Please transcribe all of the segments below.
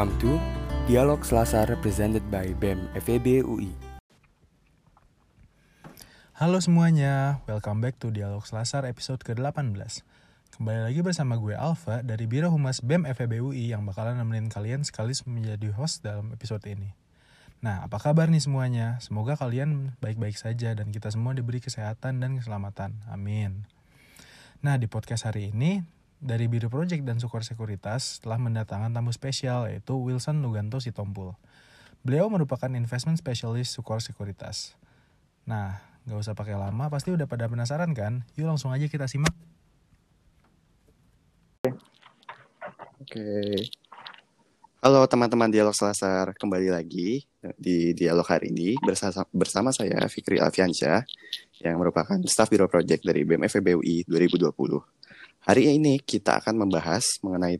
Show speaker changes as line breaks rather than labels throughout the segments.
Welcome to Dialog Selasa represented by BEM FEB UI.
Halo semuanya, welcome back to Dialog Selasar episode ke-18. Kembali lagi bersama gue Alfa dari Biro Humas BEM FEB UI yang bakalan nemenin kalian sekaligus menjadi host dalam episode ini. Nah, apa kabar nih semuanya? Semoga kalian baik-baik saja dan kita semua diberi kesehatan dan keselamatan. Amin. Nah, di podcast hari ini, dari Biro Project dan Sukor Sekuritas telah mendatangkan tamu spesial yaitu Wilson Luganto Sitompul. Beliau merupakan investment specialist Sukor Sekuritas. Nah, Gak usah pakai lama, pasti udah pada penasaran kan? Yuk langsung aja kita simak.
Oke. Halo teman-teman Dialog Selasar, kembali lagi di dialog hari ini bersama, bersama saya Fikri Alfiansyah yang merupakan staf Biro Project dari BMF BUI 2020. Hari ini kita akan membahas mengenai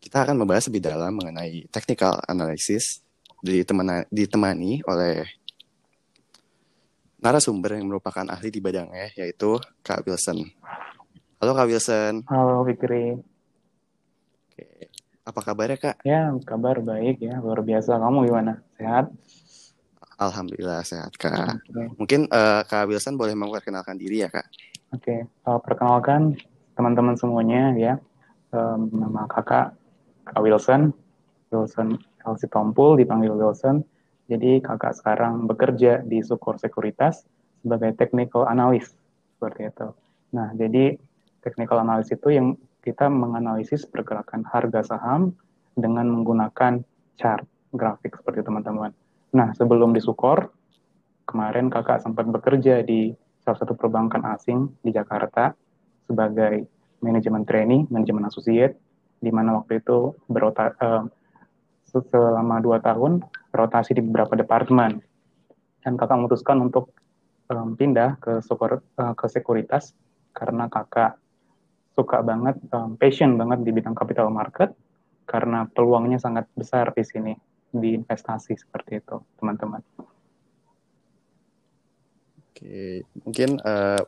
kita akan membahas lebih dalam mengenai technical analysis ditemani oleh narasumber yang merupakan ahli di bidangnya yaitu Kak Wilson. Halo Kak Wilson.
Halo Fikri.
Oke. Apa kabarnya Kak?
Ya, kabar baik ya, luar biasa. Kamu gimana? Sehat?
Alhamdulillah sehat Kak. Okay. Mungkin uh, Kak Wilson boleh memperkenalkan diri ya Kak?
Oke, okay. uh, perkenalkan teman-teman semuanya ya. Um, nama kakak Kak Wilson, Wilson Elsie Tompul, dipanggil Wilson jadi kakak sekarang bekerja di Sukor Sekuritas sebagai technical analyst seperti itu. Nah, jadi technical analyst itu yang kita menganalisis pergerakan harga saham dengan menggunakan chart grafik seperti teman-teman. Nah, sebelum di Sukor, kemarin kakak sempat bekerja di salah satu perbankan asing di Jakarta sebagai manajemen training, manajemen associate, di mana waktu itu berota, uh, selama dua tahun rotasi di beberapa departemen dan kakak memutuskan untuk um, pindah ke sekur, uh, ke sekuritas karena kakak suka banget um, passion banget di bidang capital market karena peluangnya sangat besar di sini di investasi seperti itu teman-teman.
Oke, mungkin uh,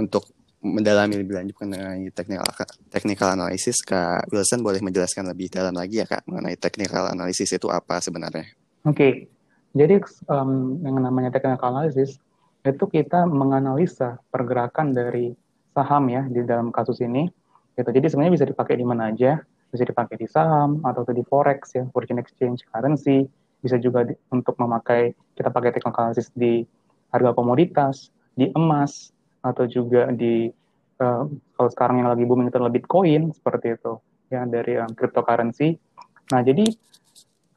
untuk mendalami lebih lanjut mengenai technical technical analysis, Kak Wilson boleh menjelaskan lebih dalam lagi ya Kak mengenai technical analysis itu apa sebenarnya?
Oke, jadi um, yang namanya technical analysis itu kita menganalisa pergerakan dari saham ya di dalam kasus ini. Gitu. Jadi sebenarnya bisa dipakai di mana aja, bisa dipakai di saham atau di forex ya, foreign exchange currency, bisa juga di, untuk memakai kita pakai technical analysis di harga komoditas, di emas, atau juga di uh, kalau sekarang yang lagi booming itu adalah Bitcoin seperti itu ya dari um, cryptocurrency. Nah jadi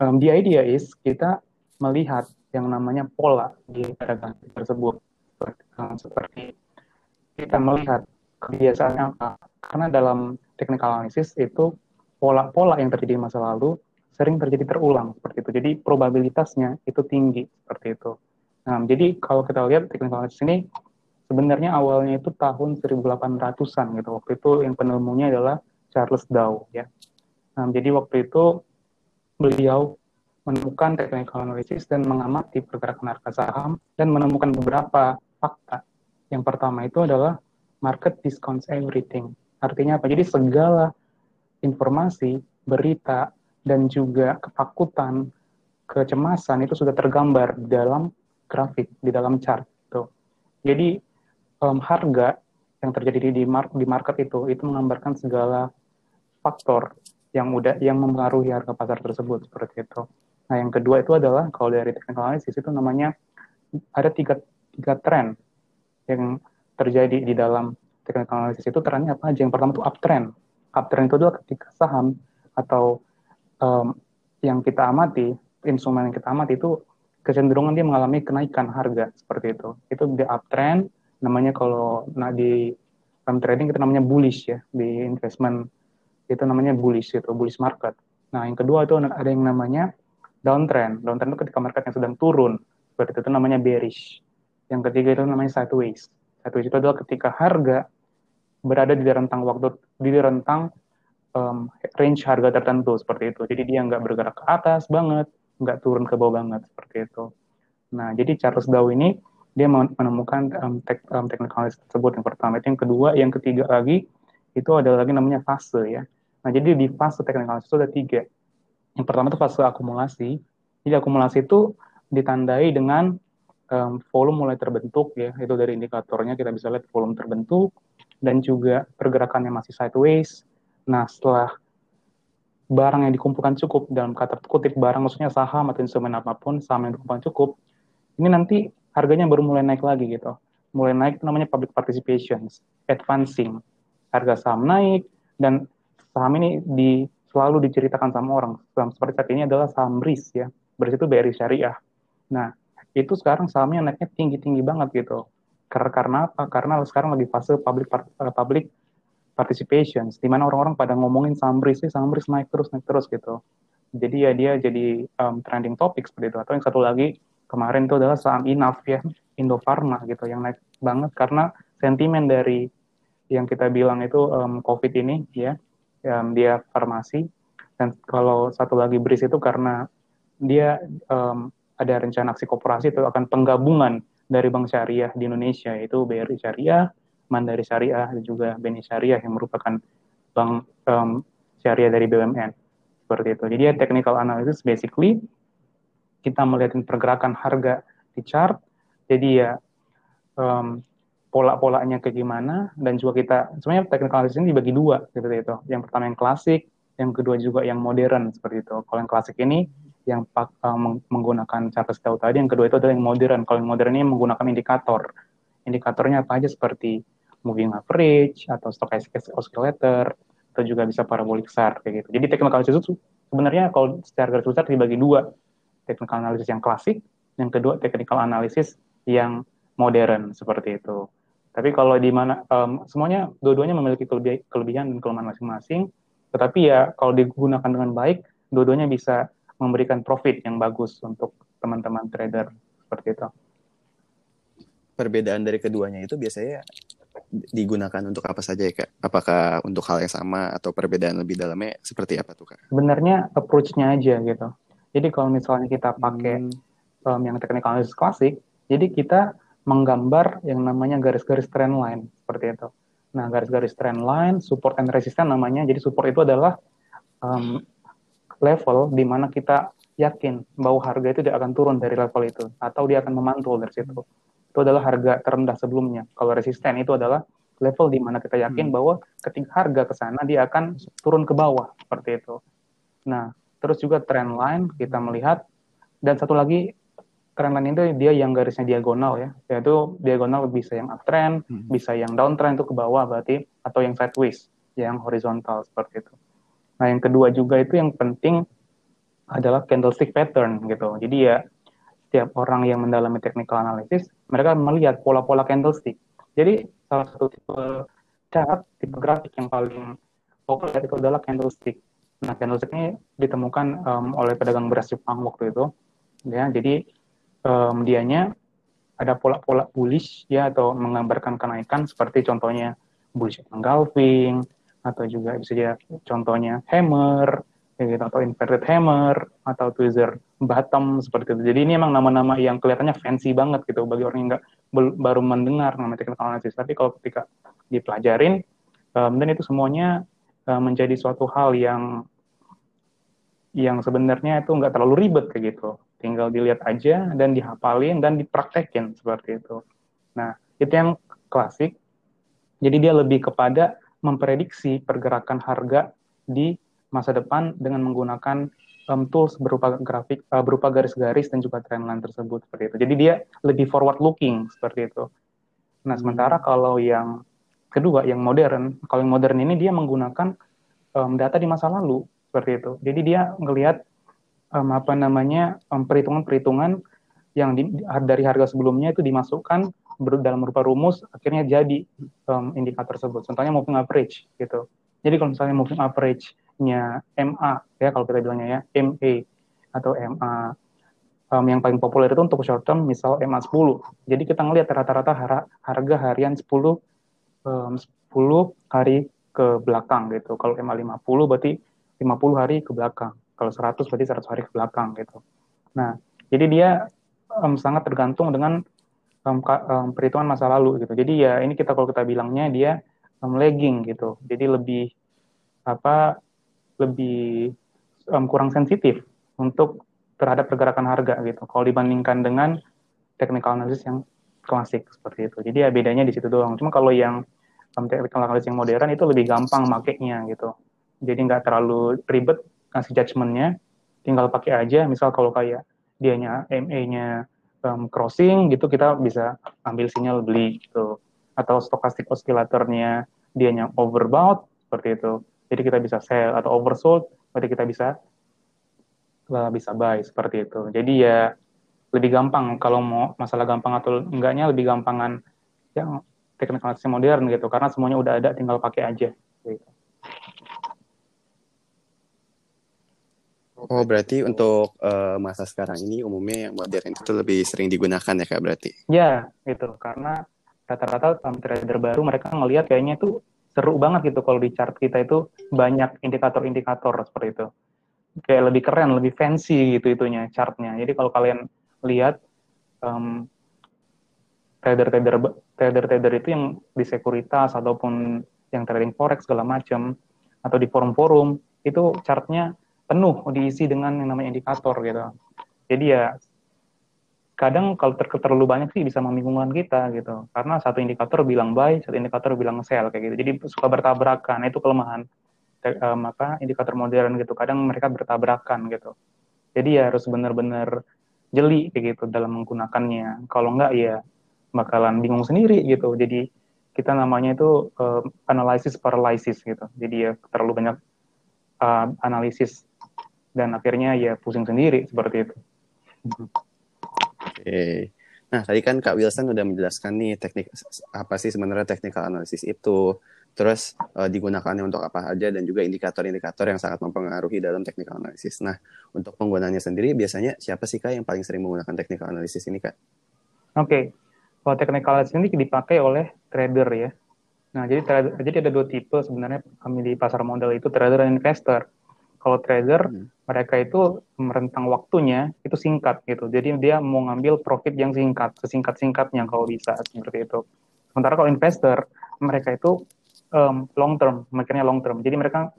um, the idea is kita melihat yang namanya pola di harga tersebut seperti, um, seperti kita melihat kebiasaannya apa karena dalam technical analysis itu pola-pola yang terjadi di masa lalu sering terjadi terulang seperti itu. Jadi probabilitasnya itu tinggi seperti itu. Nah, jadi kalau kita lihat technical analysis ini sebenarnya awalnya itu tahun 1800-an gitu. Waktu itu yang penemunya adalah Charles Dow ya. Nah, jadi waktu itu beliau menemukan technical analysis dan mengamati pergerakan harga saham dan menemukan beberapa fakta. Yang pertama itu adalah market discounts everything. Artinya apa? Jadi segala informasi, berita, dan juga ketakutan, kecemasan itu sudah tergambar dalam grafik, di dalam chart. Tuh. Jadi um, harga yang terjadi di, mar di market itu itu menggambarkan segala faktor yang mudah yang mempengaruhi harga pasar tersebut seperti itu. Nah yang kedua itu adalah kalau dari technical analysis itu namanya ada tiga tiga tren yang terjadi di dalam technical analysis itu trennya apa aja? Yang pertama itu uptrend. Uptrend itu adalah ketika saham atau um, yang kita amati, instrumen yang kita amati itu kecenderungan dia mengalami kenaikan harga seperti itu. Itu di uptrend namanya kalau nah di dalam trading kita namanya bullish ya di investment itu namanya bullish itu bullish market. Nah yang kedua itu ada yang namanya downtrend. Downtrend itu ketika market yang sedang turun seperti itu, namanya bearish. Yang ketiga itu namanya sideways. Sideways itu adalah ketika harga berada di rentang waktu di rentang um, range harga tertentu seperti itu. Jadi dia nggak bergerak ke atas banget, nggak turun ke bawah banget seperti itu. Nah jadi Charles Dow ini dia menemukan um, tek, um, technical tersebut yang pertama itu yang kedua yang ketiga lagi itu ada lagi namanya fase ya Nah, jadi di fase technical analysis itu ada tiga. Yang pertama itu fase akumulasi. Jadi akumulasi itu ditandai dengan um, volume mulai terbentuk ya, itu dari indikatornya kita bisa lihat volume terbentuk dan juga pergerakannya masih sideways. Nah, setelah barang yang dikumpulkan cukup dalam kata kutip barang maksudnya saham atau instrumen apa pun saham yang dikumpulkan cukup ini nanti harganya baru mulai naik lagi gitu. Mulai naik itu namanya public participation advancing. Harga saham naik dan saham ini di selalu diceritakan sama orang. Saham seperti saat ini adalah saham BRIS ya. BRIS itu BRI Syariah. Nah itu sekarang sahamnya naiknya tinggi tinggi banget gitu. Karena karena apa? Karena sekarang lagi fase public uh, public participation, di mana orang-orang pada ngomongin Sambris sih Sambris naik terus naik terus gitu. Jadi ya dia jadi um, trending topic seperti itu. Atau yang satu lagi kemarin itu adalah saham Inaf ya, Indofarma gitu yang naik banget karena sentimen dari yang kita bilang itu um, COVID ini ya, um, dia farmasi dan kalau satu lagi BRIS itu karena dia um, ada rencana aksi koperasi itu akan penggabungan dari bank syariah di Indonesia yaitu BRI Syariah, Mandari Syariah dan juga Beni Syariah yang merupakan bank um, syariah dari BUMN seperti itu. Jadi ya technical analysis basically kita melihat pergerakan harga di chart. Jadi ya um, pola-polanya ke gimana dan juga kita sebenarnya technical analysis ini dibagi dua seperti itu. Yang pertama yang klasik, yang kedua juga yang modern seperti itu. Kalau yang klasik ini yang um, menggunakan cara tahu tadi, yang kedua itu adalah yang modern. Kalau yang modern ini menggunakan indikator. Indikatornya apa aja seperti moving average atau stochastic oscillator atau juga bisa parabolic SAR kayak gitu. Jadi technical analysis itu sebenarnya kalau secara garis besar dibagi dua, technical analysis yang klasik, yang kedua technical analysis yang modern seperti itu. Tapi kalau di mana um, semuanya dua-duanya memiliki kelebihan dan kelemahan masing-masing, tetapi ya kalau digunakan dengan baik, dua-duanya bisa memberikan profit yang bagus untuk teman-teman trader seperti itu.
Perbedaan dari keduanya itu biasanya digunakan untuk apa saja ya kak? Apakah untuk hal yang sama atau perbedaan lebih dalamnya seperti apa tuh kak?
Sebenarnya approach-nya aja gitu. Jadi kalau misalnya kita pakai hmm. um, yang technical analysis klasik, jadi kita menggambar yang namanya garis-garis trend line seperti itu. Nah garis-garis trend line, support and resistance namanya. Jadi support itu adalah um, level di mana kita yakin bahwa harga itu tidak akan turun dari level itu atau dia akan memantul dari situ itu adalah harga terendah sebelumnya. Kalau resisten itu adalah level di mana kita yakin hmm. bahwa ketika harga ke sana dia akan turun ke bawah seperti itu. Nah, terus juga trend line kita melihat dan satu lagi trend line itu dia yang garisnya diagonal ya, yaitu diagonal bisa yang uptrend, hmm. bisa yang downtrend itu ke bawah berarti atau yang sideways, yang horizontal seperti itu. Nah, yang kedua juga itu yang penting adalah candlestick pattern gitu. Jadi ya setiap orang yang mendalami technical analysis, mereka melihat pola-pola candlestick. Jadi salah satu tipe chart, tipe grafik yang paling populer itu adalah candlestick. Nah, candlestick ini ditemukan um, oleh pedagang beras Jepang waktu itu. Ya, jadi um, dianya ada pola-pola bullish ya atau menggambarkan kenaikan seperti contohnya bullish engulfing atau juga bisa dia contohnya hammer gitu atau inverted hammer atau tweezer bottom seperti itu. Jadi ini emang nama-nama yang kelihatannya fancy banget gitu bagi orang yang nggak baru mendengar nama technical analysis. Tapi kalau ketika dipelajarin um, dan itu semuanya um, menjadi suatu hal yang yang sebenarnya itu nggak terlalu ribet kayak gitu. Tinggal dilihat aja dan dihafalin dan dipraktekin seperti itu. Nah, itu yang klasik. Jadi dia lebih kepada memprediksi pergerakan harga di masa depan dengan menggunakan um, tools berupa grafik uh, berupa garis-garis dan juga trendline tersebut seperti itu. Jadi dia lebih forward looking seperti itu. Nah, hmm. sementara kalau yang kedua yang modern, kalau yang modern ini dia menggunakan um, data di masa lalu seperti itu. Jadi dia melihat um, apa namanya perhitungan-perhitungan yang di, dari harga sebelumnya itu dimasukkan ber, dalam berupa rumus akhirnya jadi um, indikator tersebut. Contohnya moving average gitu. Jadi kalau misalnya moving average nya MA ya kalau kita bilangnya ya MA atau MA um, yang paling populer itu untuk short term misal MA 10 jadi kita ngelihat rata-rata harga harian 10 um, 10 hari ke belakang gitu. Kalau MA 50 berarti 50 hari ke belakang. Kalau 100 berarti 100 hari ke belakang gitu. Nah jadi dia um, sangat tergantung dengan um, um, perhitungan masa lalu gitu. Jadi ya ini kita kalau kita bilangnya dia um, lagging gitu. Jadi lebih apa lebih um, kurang sensitif untuk terhadap pergerakan harga gitu. Kalau dibandingkan dengan technical analysis yang klasik seperti itu. Jadi ya bedanya di situ doang. Cuma kalau yang um, technical analysis yang modern itu lebih gampang makainya gitu. Jadi nggak terlalu ribet kasih judgementnya, tinggal pakai aja. Misal kalau kayak dianya MA-nya um, crossing gitu kita bisa ambil sinyal beli gitu. Atau stochastic oscillatornya dianya overbought seperti itu. Jadi kita bisa sell atau oversold, berarti kita bisa bisa buy seperti itu. Jadi ya lebih gampang kalau mau masalah gampang atau enggaknya lebih gampangan yang technical analysis modern gitu karena semuanya udah ada tinggal pakai aja gitu.
Oh, berarti untuk uh, masa sekarang ini umumnya yang modern itu lebih sering digunakan ya Kak berarti?
Ya, gitu. Karena rata-rata trader baru mereka ngelihat kayaknya itu seru banget gitu kalau di chart kita itu banyak indikator-indikator seperti itu kayak lebih keren, lebih fancy gitu itunya chartnya. Jadi kalau kalian lihat um, trader-trader trader-trader itu yang di sekuritas ataupun yang trading forex segala macam atau di forum-forum itu chartnya penuh diisi dengan yang namanya indikator gitu. Jadi ya kadang kalau ter terlalu banyak sih bisa membingungkan kita gitu. Karena satu indikator bilang buy, satu indikator bilang sell kayak gitu. Jadi suka bertabrakan, itu kelemahan um, apa indikator modern gitu kadang mereka bertabrakan gitu jadi ya harus benar-benar jeli kayak gitu dalam menggunakannya kalau enggak ya bakalan bingung sendiri gitu jadi kita namanya itu uh, analisis paralysis gitu jadi ya terlalu banyak uh, analisis dan akhirnya ya pusing sendiri seperti itu.
Okay. Nah, tadi kan Kak Wilson udah menjelaskan nih teknik apa sih sebenarnya technical analysis itu terus uh, digunakannya untuk apa aja dan juga indikator-indikator yang sangat mempengaruhi dalam technical analysis. Nah, untuk penggunaannya sendiri biasanya siapa sih Kak yang paling sering menggunakan technical analysis ini Kak?
Oke, okay. kalau technical analysis ini dipakai oleh trader ya. Nah, jadi trader, jadi ada dua tipe sebenarnya kami di pasar modal itu trader dan investor. Kalau trader, hmm. mereka itu merentang waktunya itu singkat gitu. Jadi dia mau ngambil profit yang singkat, sesingkat-singkatnya kalau bisa seperti itu. Sementara kalau investor, mereka itu um, long term, mikirnya long term. Jadi mereka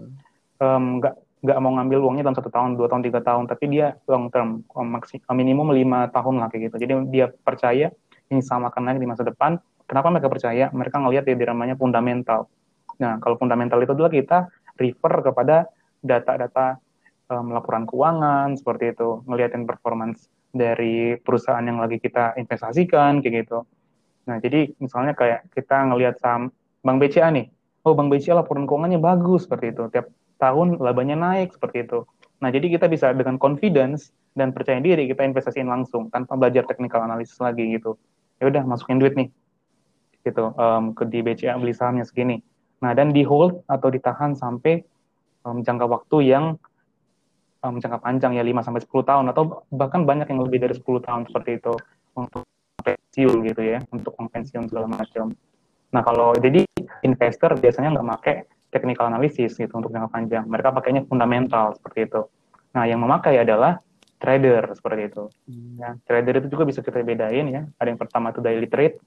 nggak um, nggak mau ngambil uangnya dalam satu tahun, dua tahun, tiga tahun, tapi dia long term, maksimum minimum lima tahun lah kayak gitu. Jadi dia percaya ini sama akan naik di masa depan. Kenapa mereka percaya? Mereka ngelihat ya namanya fundamental. Nah, kalau fundamental itu adalah kita refer kepada data-data um, laporan keuangan seperti itu, ngeliatin performance dari perusahaan yang lagi kita investasikan kayak gitu. Nah, jadi misalnya kayak kita ngelihat saham Bank BCA nih, oh Bank BCA laporan keuangannya bagus seperti itu. Tiap tahun labanya naik seperti itu. Nah, jadi kita bisa dengan confidence dan percaya diri kita investasiin langsung tanpa belajar technical analysis lagi gitu. Ya udah masukin duit nih gitu um, ke di BCA beli sahamnya segini. Nah, dan di hold atau ditahan sampai um, jangka waktu yang um, jangka panjang ya 5 sampai 10 tahun atau bahkan banyak yang lebih dari 10 tahun seperti itu untuk pensiun gitu ya, untuk pensiun segala macam. Nah kalau jadi investor biasanya nggak pakai technical analysis gitu untuk jangka panjang. Mereka pakainya fundamental seperti itu. Nah yang memakai adalah trader seperti itu. Ya, trader itu juga bisa kita bedain ya. Ada yang pertama itu daily trade,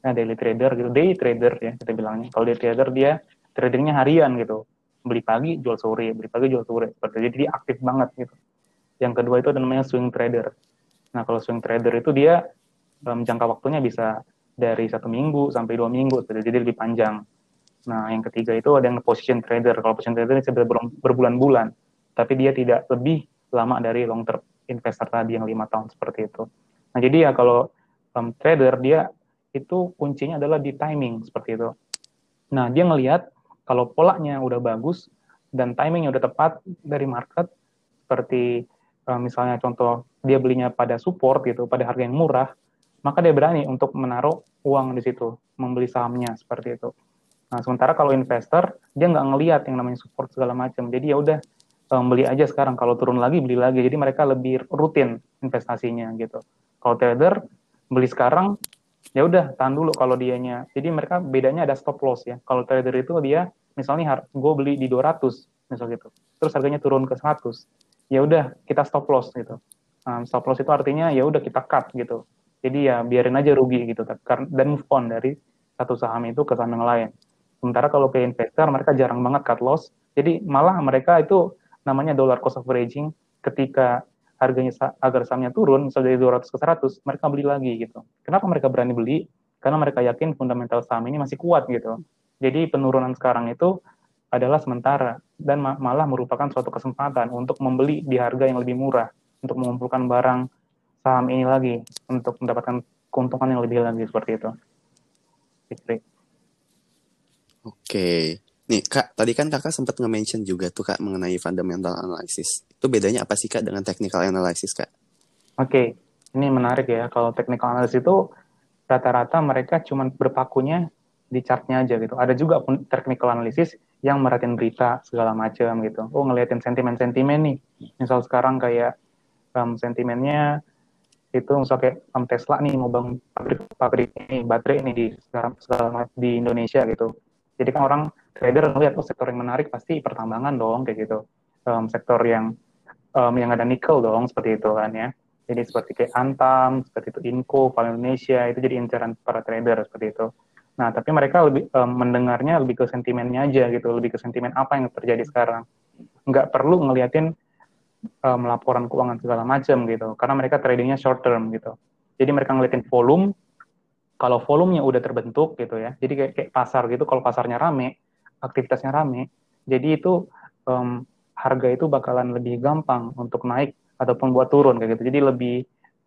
nah daily trader gitu, day trader ya kita bilangnya. Kalau day trader dia tradingnya harian gitu, beli pagi jual sore, beli pagi jual sore seperti. Jadi aktif banget gitu. Yang kedua itu namanya swing trader. Nah kalau swing trader itu dia um, jangka waktunya bisa dari satu minggu sampai dua minggu, jadi lebih panjang. Nah, yang ketiga itu ada yang position trader. Kalau position trader bisa berbulan-bulan, tapi dia tidak lebih lama dari long term investor tadi yang lima tahun seperti itu. Nah, jadi ya kalau um, trader dia itu kuncinya adalah di timing seperti itu. Nah, dia ngelihat kalau polanya udah bagus dan timingnya udah tepat dari market, seperti um, misalnya contoh dia belinya pada support gitu, pada harga yang murah, maka dia berani untuk menaruh uang di situ, membeli sahamnya seperti itu. Nah, sementara kalau investor dia nggak ngelihat yang namanya support segala macam, jadi ya udah um, beli aja sekarang. Kalau turun lagi beli lagi. Jadi mereka lebih rutin investasinya gitu. Kalau trader beli sekarang ya udah tahan dulu kalau dianya. Jadi mereka bedanya ada stop loss ya. Kalau trader itu dia misalnya gue beli di 200 misal gitu. Terus harganya turun ke 100. Ya udah kita stop loss gitu. Um, stop loss itu artinya ya udah kita cut gitu. Jadi ya biarin aja rugi gitu dan move on dari satu saham itu ke saham yang lain. Sementara kalau ke investor mereka jarang banget cut loss. Jadi malah mereka itu namanya dollar cost averaging ketika harganya agar sahamnya turun misalnya dari 200 ke 100 mereka beli lagi gitu kenapa mereka berani beli karena mereka yakin fundamental saham ini masih kuat gitu jadi penurunan sekarang itu adalah sementara dan malah merupakan suatu kesempatan untuk membeli di harga yang lebih murah untuk mengumpulkan barang saham ini lagi untuk mendapatkan keuntungan yang lebih lagi seperti itu. Oke.
Oke. Nih, Kak, tadi kan Kakak sempat nge-mention juga tuh Kak mengenai fundamental analysis. Itu bedanya apa sih Kak dengan technical analysis, Kak?
Oke. Ini menarik ya. Kalau technical analysis itu rata-rata mereka cuma berpakunya di chartnya aja gitu. Ada juga pun technical analysis yang merhatiin berita segala macam gitu. Oh ngeliatin sentimen-sentimen nih. Misal sekarang kayak um, sentimennya itu misalnya kayak um, Tesla nih mau bangun pabrik pabrik ini baterai ini di sekarang segala di Indonesia gitu. Jadi kan orang trader ngeliat oh sektor yang menarik pasti pertambangan dong kayak gitu um, sektor yang um, yang ada nikel dong seperti itu kan ya jadi seperti kayak Antam seperti itu Inco Val Indonesia itu jadi incaran para trader seperti itu nah tapi mereka lebih um, mendengarnya lebih ke sentimennya aja gitu lebih ke sentimen apa yang terjadi sekarang nggak perlu ngeliatin um, laporan keuangan segala macam gitu karena mereka tradingnya short term gitu jadi mereka ngeliatin volume kalau volumenya udah terbentuk gitu ya jadi kayak, kayak pasar gitu kalau pasarnya rame aktivitasnya rame, jadi itu um, harga itu bakalan lebih gampang untuk naik ataupun buat turun kayak gitu. Jadi lebih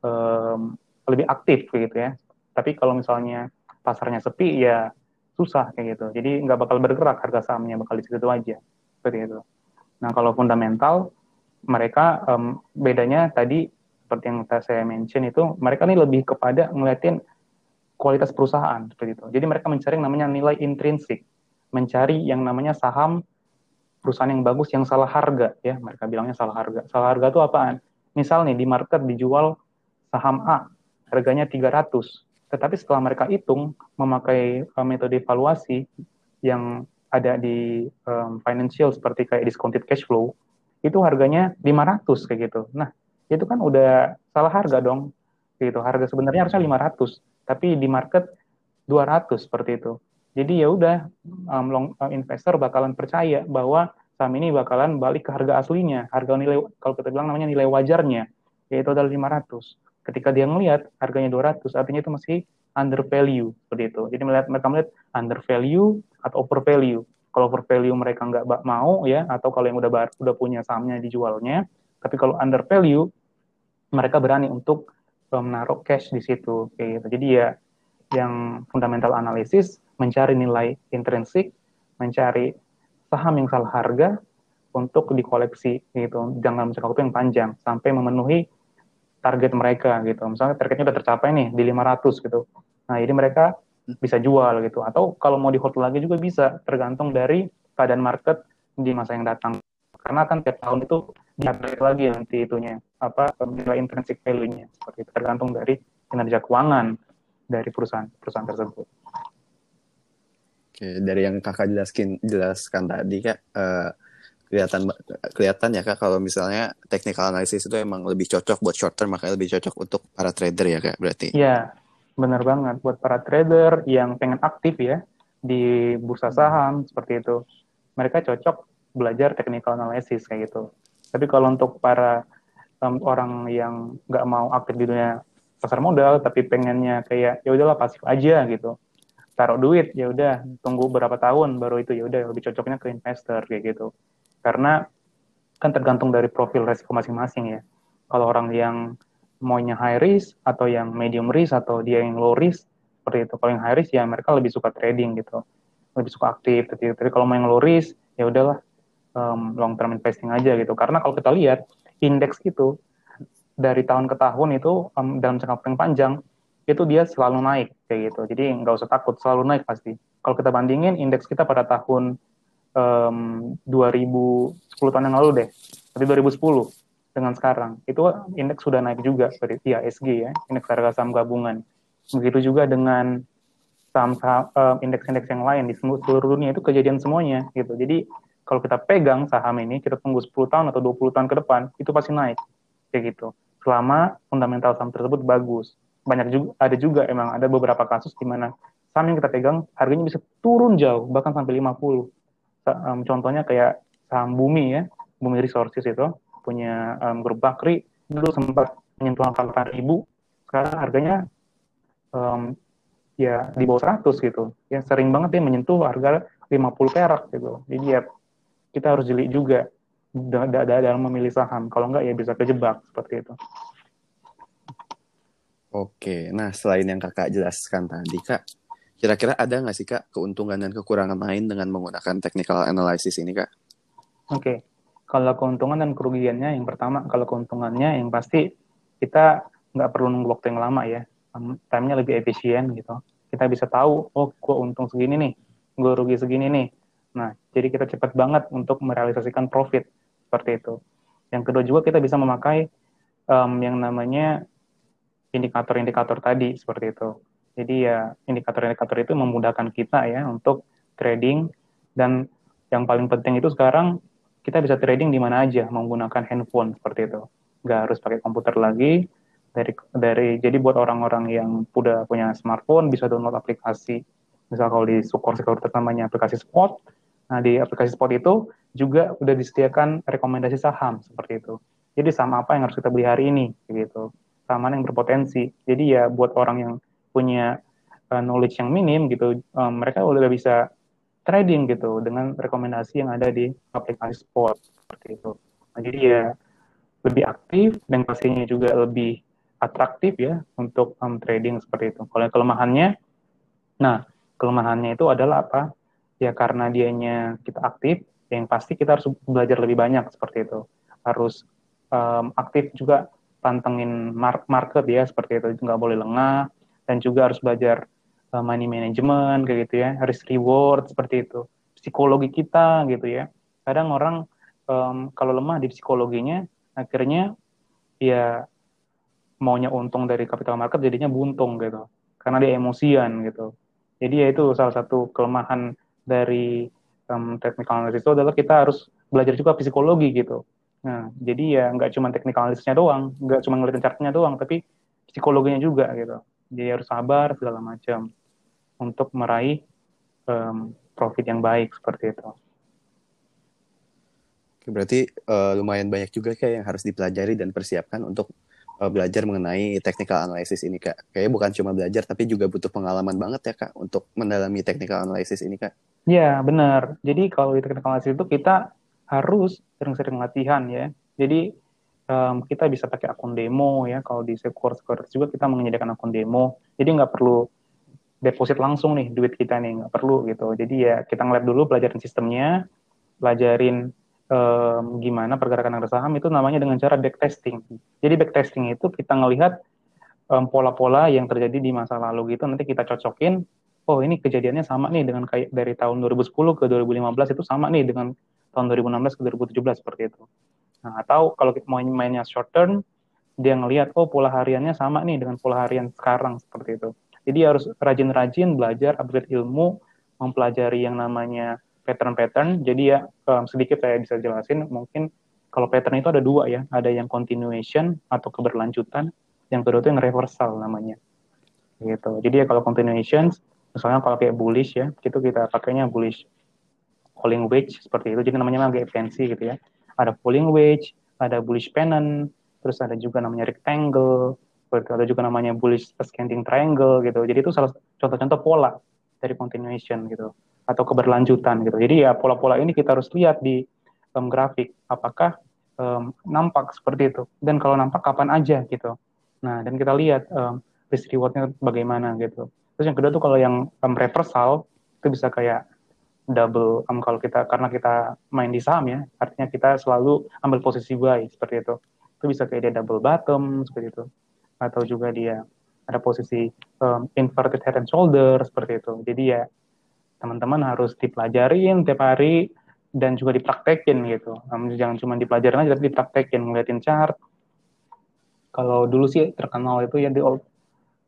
um, lebih aktif gitu ya. Tapi kalau misalnya pasarnya sepi ya susah kayak gitu. Jadi nggak bakal bergerak harga sahamnya bakal di situ aja seperti itu. Nah kalau fundamental mereka um, bedanya tadi seperti yang saya mention itu mereka ini lebih kepada ngeliatin kualitas perusahaan seperti itu. Jadi mereka mencari yang namanya nilai intrinsik mencari yang namanya saham perusahaan yang bagus yang salah harga ya mereka bilangnya salah harga salah harga itu apaan misal nih di market dijual saham A harganya 300 tetapi setelah mereka hitung memakai uh, metode valuasi yang ada di um, financial seperti kayak discounted cash flow itu harganya 500 kayak gitu. Nah itu kan udah salah harga dong gitu. Harga sebenarnya harusnya 500 tapi di market 200 seperti itu. Jadi ya udah um, long um, investor bakalan percaya bahwa saham ini bakalan balik ke harga aslinya, harga nilai kalau kita bilang namanya nilai wajarnya yaitu adalah 500. Ketika dia melihat harganya 200, artinya itu masih under value seperti itu. Jadi melihat mereka melihat under value atau over value. Kalau over value mereka nggak mau ya, atau kalau yang udah udah punya sahamnya dijualnya, tapi kalau under value mereka berani untuk menaruh cash di situ kayak gitu. Jadi ya yang fundamental analysis mencari nilai intrinsik, mencari saham yang salah harga untuk dikoleksi gitu jangan waktu yang panjang sampai memenuhi target mereka gitu. Misalnya targetnya udah tercapai nih di 500 gitu. Nah jadi mereka bisa jual gitu. Atau kalau mau di hold lagi juga bisa tergantung dari keadaan market di masa yang datang. Karena kan tiap tahun itu diupdate lagi nanti itunya apa nilai intrinsic value-nya. Seperti itu tergantung dari kinerja keuangan dari perusahaan perusahaan tersebut.
Oke, dari yang kakak jelaskan jelaskan tadi kak, uh, kelihatan kelihatan ya kak kalau misalnya technical analysis itu emang lebih cocok buat short term makanya lebih cocok untuk para trader ya kak berarti.
Iya, benar banget buat para trader yang pengen aktif ya di bursa saham seperti itu. Mereka cocok belajar technical analysis kayak gitu. Tapi kalau untuk para um, orang yang nggak mau aktif di dunia pasar modal tapi pengennya kayak ya udahlah pasif aja gitu taruh duit ya udah tunggu berapa tahun baru itu ya udah lebih cocoknya ke investor kayak gitu karena kan tergantung dari profil resiko masing-masing ya kalau orang yang maunya high risk atau yang medium risk atau dia yang low risk seperti itu kalau yang high risk ya mereka lebih suka trading gitu lebih suka aktif gitu tapi kalau mau yang low risk ya udahlah um, long term investing aja gitu karena kalau kita lihat indeks itu dari tahun ke tahun itu um, dalam jangka panjang itu dia selalu naik kayak gitu. Jadi nggak usah takut, selalu naik pasti. Kalau kita bandingin indeks kita pada tahun um, 2010 tahun yang lalu deh, tapi 2010 dengan sekarang itu indeks sudah naik juga seperti IASG ya, indeks harga saham gabungan. Begitu juga dengan saham-saham um, indeks-indeks yang lain di seluruh dunia itu kejadian semuanya gitu. Jadi kalau kita pegang saham ini, kita tunggu 10 tahun atau 20 tahun ke depan, itu pasti naik kayak gitu. Selama fundamental saham tersebut bagus banyak juga ada juga emang ada beberapa kasus di mana saham yang kita pegang harganya bisa turun jauh bahkan sampai 50 um, contohnya kayak saham bumi ya Bumi Resources itu punya um, grup Bakri. Dulu sempat menyentuh angka 8 ribu. Sekarang harganya um, ya di bawah 100 gitu. Ya sering banget ya menyentuh harga 50 perak gitu. Jadi ya kita harus jeli juga dalam memilih saham. Kalau enggak ya bisa kejebak seperti itu.
Oke, nah selain yang kakak jelaskan tadi kak, kira-kira ada nggak sih kak keuntungan dan kekurangan lain dengan menggunakan technical analysis ini kak?
Oke, kalau keuntungan dan kerugiannya, yang pertama kalau keuntungannya yang pasti kita nggak perlu nunggu waktu yang lama ya, time-nya lebih efisien gitu. Kita bisa tahu, oh gue untung segini nih, gue rugi segini nih. Nah, jadi kita cepat banget untuk merealisasikan profit seperti itu. Yang kedua juga kita bisa memakai um, yang namanya indikator-indikator tadi seperti itu. Jadi ya indikator-indikator itu memudahkan kita ya untuk trading dan yang paling penting itu sekarang kita bisa trading di mana aja menggunakan handphone seperti itu. Nggak harus pakai komputer lagi. Dari dari jadi buat orang-orang yang udah punya smartphone bisa download aplikasi. Misal kalau di Sukor Sekuritas namanya aplikasi Spot. Nah, di aplikasi Spot itu juga udah disediakan rekomendasi saham seperti itu. Jadi saham apa yang harus kita beli hari ini gitu keamanan yang berpotensi. Jadi ya buat orang yang punya uh, knowledge yang minim gitu, um, mereka udah bisa trading gitu dengan rekomendasi yang ada di aplikasi spot seperti itu. Nah, jadi ya lebih aktif dan pastinya juga lebih atraktif ya untuk um, trading seperti itu. Kalau kelemahannya, nah kelemahannya itu adalah apa? Ya karena dianya kita aktif, yang pasti kita harus belajar lebih banyak seperti itu. Harus um, aktif juga pantengin market ya seperti itu nggak boleh lengah dan juga harus belajar uh, money management kayak gitu ya. Risk reward seperti itu. Psikologi kita gitu ya. Kadang orang um, kalau lemah di psikologinya akhirnya ya maunya untung dari capital market jadinya buntung gitu. Karena dia emosian gitu. Jadi ya itu salah satu kelemahan dari um, technical analysis itu adalah kita harus belajar juga psikologi gitu. Nah, jadi ya nggak cuma technical analysisnya doang, nggak cuma ngeliatin chartnya doang, tapi psikologinya juga gitu. Jadi harus sabar segala macam untuk meraih um, profit yang baik seperti itu.
Oke, berarti uh, lumayan banyak juga kayak yang harus dipelajari dan persiapkan untuk uh, belajar mengenai technical analysis ini kak. Kayaknya bukan cuma belajar tapi juga butuh pengalaman banget ya kak untuk mendalami technical analysis ini kak.
Iya benar. Jadi kalau di technical analysis itu kita harus sering-sering latihan ya. Jadi um, kita bisa pakai akun demo ya. Kalau di Secure Securities juga kita menyediakan akun demo. Jadi nggak perlu deposit langsung nih duit kita nih, nggak perlu gitu. Jadi ya kita ngeliat dulu pelajarin sistemnya, pelajarin um, gimana pergerakan harga saham itu namanya dengan cara backtesting. Jadi backtesting itu kita ngelihat um, pola-pola yang terjadi di masa lalu gitu, nanti kita cocokin, oh ini kejadiannya sama nih dengan kayak dari tahun 2010 ke 2015 itu sama nih dengan tahun 2016 ke 2017 seperti itu. Nah, atau kalau mau mainnya short term, dia ngelihat oh pola hariannya sama nih dengan pola harian sekarang seperti itu. Jadi harus rajin-rajin belajar upgrade ilmu, mempelajari yang namanya pattern-pattern. Jadi ya um, sedikit saya bisa jelasin mungkin kalau pattern itu ada dua ya, ada yang continuation atau keberlanjutan, yang kedua itu yang reversal namanya. Gitu. Jadi ya kalau continuation, misalnya kalau kayak bullish ya, itu kita pakainya bullish falling wedge seperti itu. Jadi namanya agak fancy gitu ya. Ada falling wedge, ada bullish pennant, terus ada juga namanya rectangle, ada juga namanya bullish ascending triangle gitu. Jadi itu salah contoh-contoh pola dari continuation gitu atau keberlanjutan gitu. Jadi ya pola-pola ini kita harus lihat di um, grafik apakah um, nampak seperti itu dan kalau nampak kapan aja gitu. Nah dan kita lihat um, risk rewardnya bagaimana gitu. Terus yang kedua tuh kalau yang um, reversal itu bisa kayak double um, kalau kita karena kita main di saham ya artinya kita selalu ambil posisi buy seperti itu. Itu bisa kayak dia double bottom seperti itu. Atau juga dia ada posisi um, inverted head and shoulder seperti itu. Jadi ya teman-teman harus dipelajarin tiap hari dan juga dipraktekin gitu. Um, jangan cuma dipelajarin aja tapi dipraktekin ngeliatin chart. Kalau dulu sih terkenal itu ya di old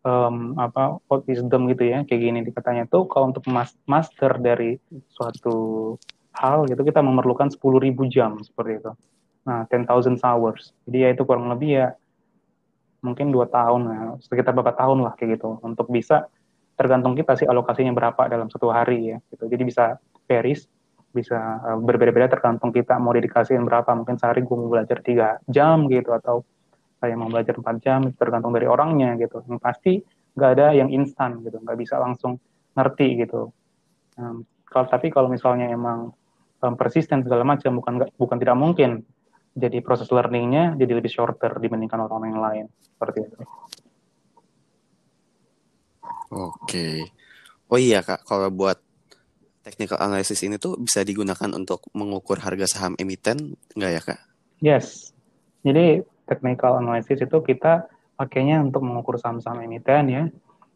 um, apa wisdom gitu ya kayak gini dikatanya tuh kalau untuk master dari suatu hal gitu kita memerlukan 10.000 jam seperti itu. Nah 10,000 hours. Jadi ya itu kurang lebih ya mungkin dua tahun ya, sekitar beberapa tahun lah kayak gitu. Untuk bisa tergantung kita sih alokasinya berapa dalam satu hari ya gitu. Jadi bisa varies bisa uh, berbeda-beda tergantung kita mau dedikasiin berapa. Mungkin sehari gue mau belajar tiga jam gitu atau saya mau belajar empat jam tergantung dari orangnya gitu yang pasti nggak ada yang instan gitu nggak bisa langsung ngerti gitu um, kalau tapi kalau misalnya emang um, persisten segala macam bukan bukan tidak mungkin jadi proses learningnya jadi lebih shorter dibandingkan orang yang lain seperti itu.
Oke. Oh iya kak, kalau buat technical analysis ini tuh bisa digunakan untuk mengukur harga saham emiten, nggak ya kak?
Yes. Jadi technical analysis itu kita pakainya untuk mengukur saham-saham emiten ya,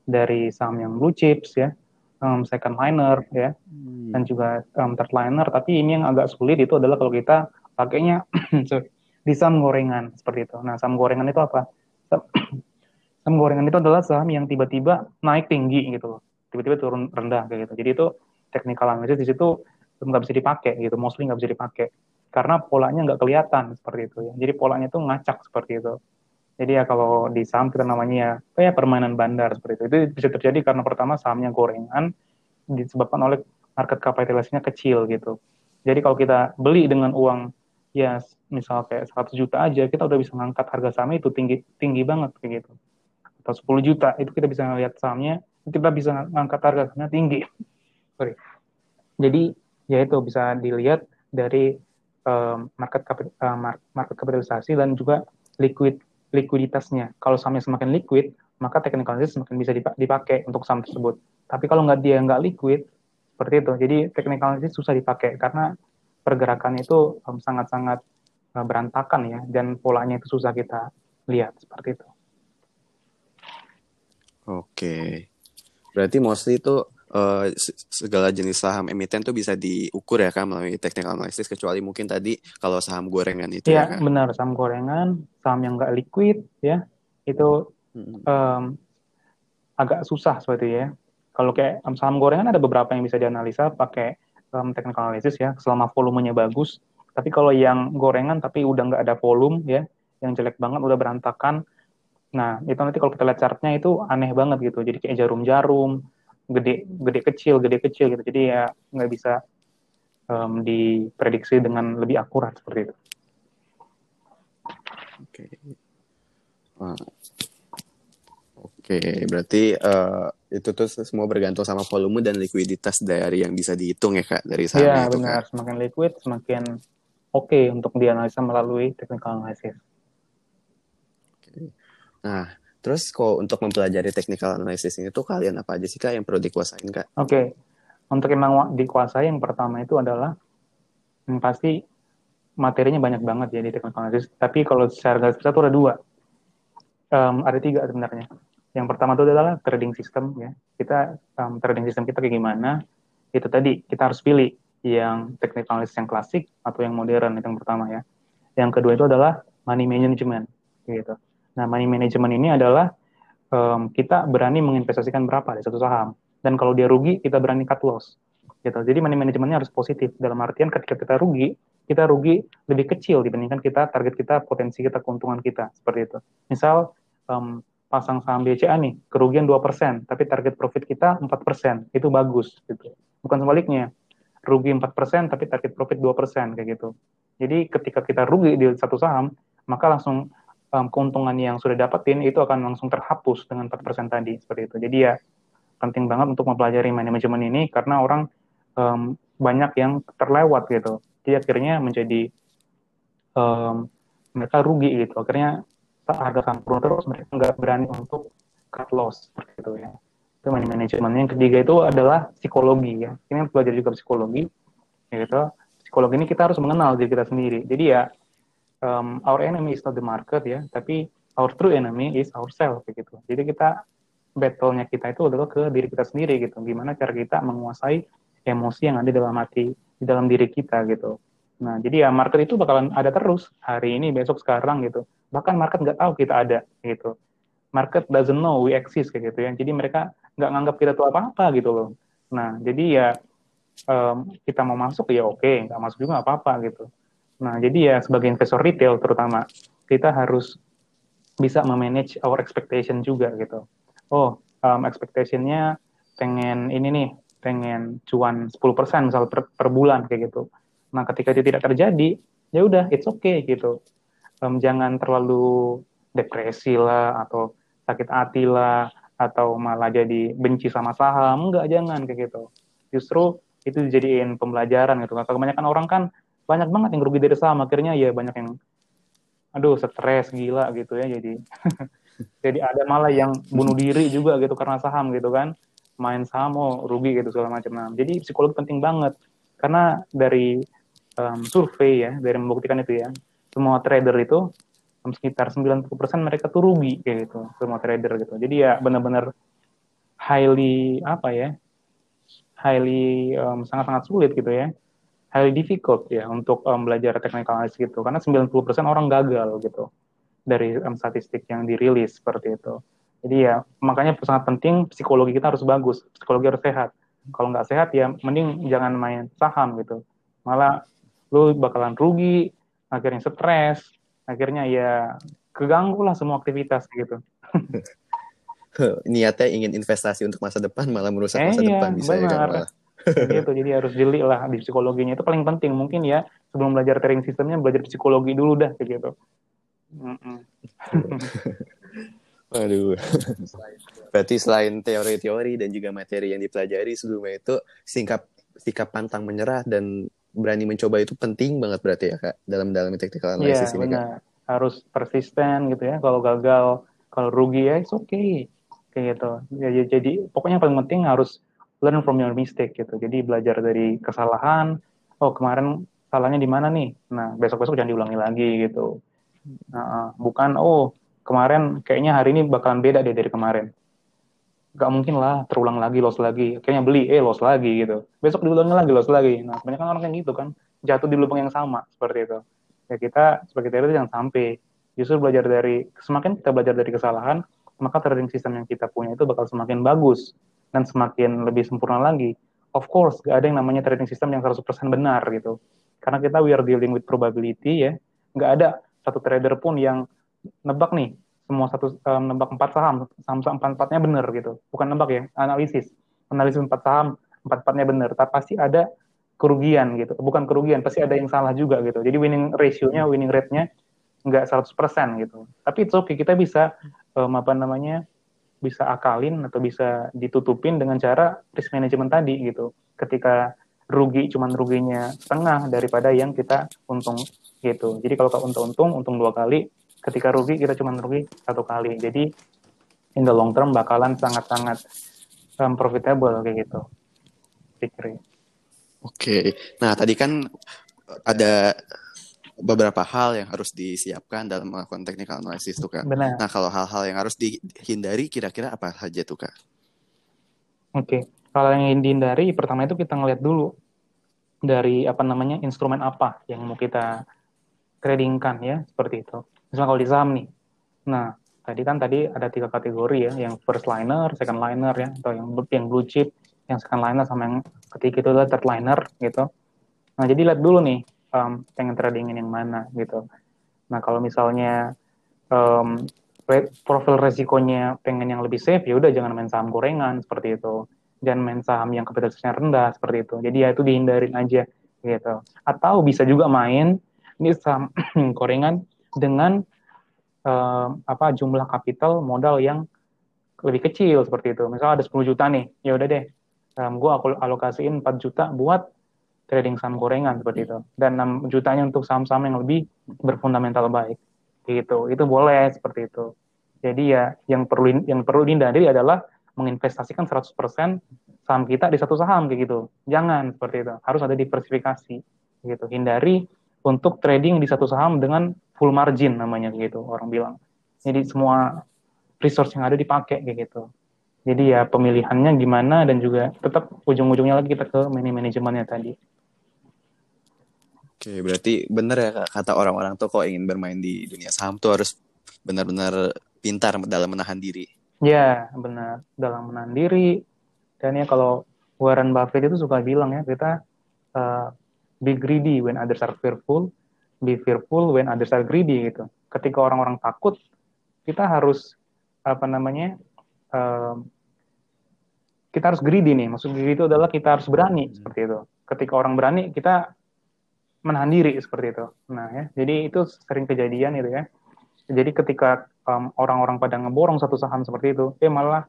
dari saham yang blue chips ya, um, second liner ya, hmm. dan juga um, third liner. Tapi ini yang agak sulit itu adalah kalau kita pakainya di saham gorengan seperti itu. Nah, saham gorengan itu apa? Saham gorengan itu adalah saham yang tiba-tiba naik tinggi gitu loh, tiba-tiba turun rendah kayak gitu. Jadi itu technical analysis di situ nggak bisa dipakai gitu, mostly nggak bisa dipakai karena polanya nggak kelihatan seperti itu ya. Jadi polanya itu ngacak seperti itu. Jadi ya kalau di saham kita namanya ya kayak permainan bandar seperti itu. Itu bisa terjadi karena pertama sahamnya gorengan disebabkan oleh market capitalisasinya kecil gitu. Jadi kalau kita beli dengan uang ya misal kayak 100 juta aja kita udah bisa ngangkat harga sahamnya itu tinggi tinggi banget kayak gitu. Atau 10 juta itu kita bisa ngelihat sahamnya kita bisa ngangkat harga sahamnya tinggi sorry. Jadi ya itu bisa dilihat dari um, market kapit, uh, market kapitalisasi dan juga liquid likuiditasnya. Kalau sahamnya semakin liquid, maka technical analysis semakin bisa dipakai untuk saham tersebut. Tapi kalau nggak dia nggak liquid, seperti itu. Jadi technical analysis susah dipakai karena pergerakan itu sangat-sangat um, berantakan ya dan polanya itu susah kita lihat seperti itu.
Oke. Berarti mostly itu uh, segala jenis saham emiten tuh bisa diukur ya kan melalui technical analysis kecuali mungkin tadi kalau saham gorengan itu
ya, ya kan? benar saham gorengan saham yang nggak liquid ya itu hmm. um, agak susah seperti ya kalau kayak saham gorengan ada beberapa yang bisa dianalisa pakai um, technical analysis ya selama volumenya bagus tapi kalau yang gorengan tapi udah nggak ada volume ya yang jelek banget udah berantakan nah itu nanti kalau kita lihat chartnya itu aneh banget gitu jadi kayak jarum-jarum gede gede kecil gede kecil gitu jadi ya nggak bisa um, diprediksi dengan lebih akurat seperti itu.
Oke. Okay. Oke, okay, berarti uh, itu tuh semua bergantung sama volume dan likuiditas dari yang bisa dihitung ya kak dari
saham Iya benar, kan? semakin liquid semakin oke okay untuk dianalisa melalui technical analysis.
Okay. Nah, Terus kalau untuk mempelajari technical analysis ini tuh kalian apa aja sih kak yang perlu dikuasain kak?
Oke, okay. untuk yang dikuasai yang pertama itu adalah yang pasti materinya banyak banget ya di technical analysis. Tapi kalau secara garis besar itu ada dua, um, ada tiga sebenarnya. Yang pertama itu adalah trading system ya. Kita um, trading system kita kayak gimana? Itu tadi kita harus pilih yang technical analysis yang klasik atau yang modern itu yang pertama ya. Yang kedua itu adalah money management gitu Nah, money management ini adalah um, kita berani menginvestasikan berapa di satu saham. Dan kalau dia rugi, kita berani cut loss. Gitu. Jadi money managementnya harus positif. Dalam artian ketika kita rugi, kita rugi lebih kecil dibandingkan kita target kita, potensi kita, keuntungan kita. Seperti itu. Misal, um, pasang saham BCA nih, kerugian 2%, tapi target profit kita 4%. Itu bagus. Gitu. Bukan sebaliknya. Rugi 4%, tapi target profit 2%. Kayak gitu. Jadi ketika kita rugi di satu saham, maka langsung um, keuntungan yang sudah dapetin itu akan langsung terhapus dengan 4% tadi seperti itu. Jadi ya penting banget untuk mempelajari manajemen ini karena orang um, banyak yang terlewat gitu. Jadi akhirnya menjadi um, mereka rugi gitu. Akhirnya harga saham turun terus mereka nggak berani untuk cut loss seperti itu ya. Itu manajemen. Yang ketiga itu adalah psikologi ya. Ini belajar juga psikologi. Gitu. Psikologi ini kita harus mengenal diri kita sendiri. Jadi ya um, our enemy is not the market ya, tapi our true enemy is ourselves gitu. Jadi kita battle-nya kita itu adalah ke diri kita sendiri gitu. Gimana cara kita menguasai emosi yang ada dalam hati, di dalam diri kita gitu. Nah, jadi ya market itu bakalan ada terus hari ini, besok, sekarang gitu. Bahkan market nggak tahu kita ada gitu. Market doesn't know we exist kayak gitu ya. Jadi mereka nggak nganggap kita tuh apa-apa gitu loh. Nah, jadi ya um, kita mau masuk ya oke, nggak masuk juga apa-apa gitu. Nah, jadi ya sebagai investor retail terutama, kita harus bisa memanage our expectation juga gitu. Oh, um, expectationnya pengen ini nih, pengen cuan 10% misal per, per bulan kayak gitu. Nah, ketika itu tidak terjadi, ya udah it's okay gitu. Um, jangan terlalu depresi lah atau sakit hati lah atau malah jadi benci sama saham, enggak jangan kayak gitu. Justru itu dijadiin pembelajaran gitu. Kebanyakan orang kan banyak banget yang rugi dari saham, akhirnya ya banyak yang aduh stres gila gitu ya. Jadi jadi ada malah yang bunuh diri juga gitu karena saham gitu kan. Main saham oh rugi gitu segala macam. Nah jadi psikologi penting banget. Karena dari um, survei ya dari membuktikan itu ya semua trader itu um, sekitar 90% mereka tuh rugi kayak gitu semua trader gitu. Jadi ya benar-benar highly apa ya highly um, sangat-sangat sulit gitu ya highly difficult ya untuk um, belajar technical analysis gitu karena 90% orang gagal gitu dari um, statistik yang dirilis seperti itu. Jadi ya makanya sangat penting psikologi kita harus bagus, psikologi harus sehat. Kalau nggak sehat ya mending jangan main saham gitu. Malah lu bakalan rugi, akhirnya stres, akhirnya ya keganggu lah semua aktivitas gitu.
Niatnya ingin investasi untuk masa depan malah merusak eh, masa iya, depan bisa benar. ya kan malah
gitu jadi harus jeli lah di psikologinya itu paling penting mungkin ya sebelum belajar trading sistemnya belajar psikologi dulu dah kayak gitu
Aduh. Berarti selain teori-teori dan juga materi yang dipelajari sebelumnya itu sikap sikap pantang menyerah dan berani mencoba itu penting banget berarti ya kak dalam dalam technical analysis
yeah, ini benar. kak. Harus persisten gitu ya. Kalau gagal, kalau rugi ya it's okay kayak gitu. Ya, jadi pokoknya yang paling penting harus learn from your mistake gitu. Jadi belajar dari kesalahan. Oh kemarin salahnya di mana nih? Nah besok besok jangan diulangi lagi gitu. Nah, bukan oh kemarin kayaknya hari ini bakalan beda deh dari kemarin. Gak mungkin lah terulang lagi loss lagi. Kayaknya beli eh loss lagi gitu. Besok diulangi lagi loss lagi. Nah kebanyakan orang kayak gitu kan jatuh di lubang yang sama seperti itu. Ya kita sebagai trader jangan sampai justru belajar dari semakin kita belajar dari kesalahan maka trading sistem yang kita punya itu bakal semakin bagus dan semakin lebih sempurna lagi. Of course, gak ada yang namanya trading system yang 100% benar gitu. Karena kita we are dealing with probability ya. Gak ada satu trader pun yang nebak nih semua satu um, nebak empat saham, saham saham empat empatnya benar gitu. Bukan nebak ya, analisis. Analisis empat saham, empat empatnya benar. Tapi pasti ada kerugian gitu. Bukan kerugian, pasti ada yang salah juga gitu. Jadi winning ratio-nya, winning rate-nya nggak 100% gitu. Tapi itu okay. kita bisa um, apa namanya bisa akalin atau bisa ditutupin dengan cara risk management tadi gitu. Ketika rugi cuman ruginya setengah daripada yang kita untung gitu. Jadi kalau untung-untung untung dua kali, ketika rugi kita cuma rugi satu kali. Jadi in the long term bakalan sangat-sangat um, profitable kayak gitu. Pikir.
Oke. Nah, tadi kan ada beberapa hal yang harus disiapkan dalam melakukan technical analysis tuh kak.
Benar.
Nah kalau hal-hal yang harus dihindari kira-kira apa saja tuh kak?
Oke, kalau yang dihindari pertama itu kita ngeliat dulu dari apa namanya instrumen apa yang mau kita tradingkan ya seperti itu. Misalnya kalau di saham nih, nah tadi kan tadi ada tiga kategori ya, yang first liner, second liner ya, atau yang yang blue chip, yang second liner sama yang ketiga itu adalah third liner gitu. Nah jadi lihat dulu nih um, pengen tradingin yang mana gitu. Nah kalau misalnya um, profil resikonya pengen yang lebih safe ya udah jangan main saham gorengan seperti itu. Jangan main saham yang kapitalisasinya rendah seperti itu. Jadi ya itu dihindarin aja gitu. Atau bisa juga main ini saham gorengan dengan um, apa jumlah kapital modal yang lebih kecil seperti itu. Misalnya ada 10 juta nih, ya udah deh, um, gue aku alokasiin 4 juta buat trading saham gorengan seperti itu. Dan 6 jutanya untuk saham-saham yang lebih berfundamental baik. Gitu. Itu boleh seperti itu. Jadi ya yang perlu yang perlu dihindari adalah menginvestasikan 100% saham kita di satu saham kayak gitu. Jangan seperti itu. Harus ada diversifikasi gitu. Hindari untuk trading di satu saham dengan full margin namanya gitu orang bilang. Jadi semua resource yang ada dipakai kayak gitu. Jadi ya pemilihannya gimana dan juga tetap ujung-ujungnya lagi kita ke manajemennya tadi
Oke, berarti bener ya kata orang-orang tuh kok ingin bermain di dunia saham tuh harus benar-benar pintar dalam menahan diri.
Ya, benar. Dalam menahan diri. Dan ya kalau Warren Buffett itu suka bilang ya, kita uh, be greedy when others are fearful, be fearful when others are greedy gitu. Ketika orang-orang takut, kita harus apa namanya uh, kita harus greedy nih. Maksud greedy itu adalah kita harus berani seperti itu. Ketika orang berani, kita menahan diri seperti itu. Nah ya, jadi itu sering kejadian gitu ya. Jadi ketika um, orang-orang pada ngeborong satu saham seperti itu, eh malah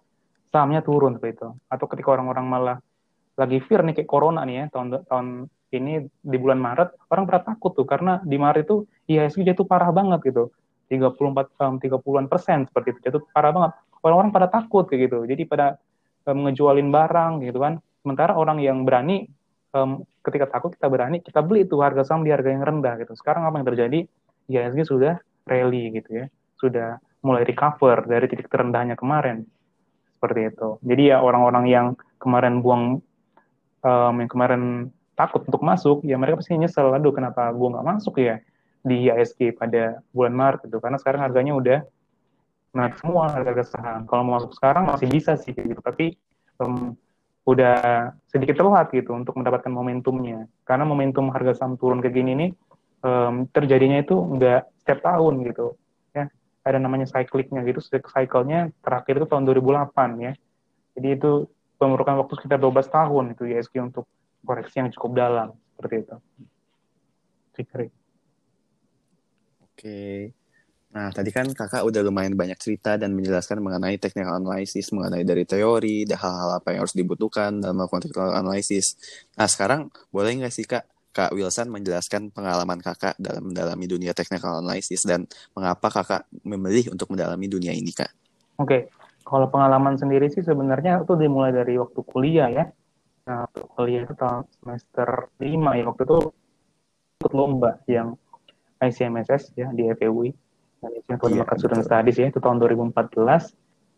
sahamnya turun seperti itu. Atau ketika orang-orang malah lagi fear nih kayak corona nih ya tahun tahun ini di bulan Maret orang pada takut tuh. Karena di Maret itu IHSG jatuh parah banget gitu. 34 um, 30-an persen seperti itu. Jatuh parah banget. Orang-orang pada takut kayak gitu. Jadi pada um, barang gitu kan. Sementara orang yang berani um, ketika takut kita berani kita beli itu harga saham di harga yang rendah gitu. Sekarang apa yang terjadi? IHSG sudah rally gitu ya. Sudah mulai recover dari titik terendahnya kemarin. Seperti itu. Jadi ya orang-orang yang kemarin buang um, yang kemarin takut untuk masuk ya mereka pasti nyesel aduh kenapa gue nggak masuk ya di IHSG pada bulan Maret gitu. Karena sekarang harganya udah naik semua harga saham. Kalau mau masuk sekarang masih bisa sih gitu. Tapi um, udah sedikit telat gitu untuk mendapatkan momentumnya. Karena momentum harga saham turun ke gini nih um, terjadinya itu enggak setiap tahun gitu. Ya ada namanya cyclicnya gitu cycle-nya terakhir itu tahun 2008 ya. Jadi itu memerlukan waktu sekitar 12 tahun itu ISG untuk koreksi yang cukup dalam seperti itu. Fikri.
Oke. Nah, tadi kan kakak udah lumayan banyak cerita dan menjelaskan mengenai technical analysis, mengenai dari teori, dan hal-hal apa yang harus dibutuhkan dalam melakukan technical analysis. Nah, sekarang boleh nggak sih kak, Kak Wilson menjelaskan pengalaman kakak dalam mendalami dunia technical analysis dan mengapa kakak memilih untuk mendalami dunia ini, kak?
Oke, kalau pengalaman sendiri sih sebenarnya itu dimulai dari waktu kuliah ya. Nah, waktu kuliah itu tahun semester 5 ya, waktu itu ikut lomba yang ICMSS ya di FEUI Management for yeah, Student Studies ya itu tahun 2014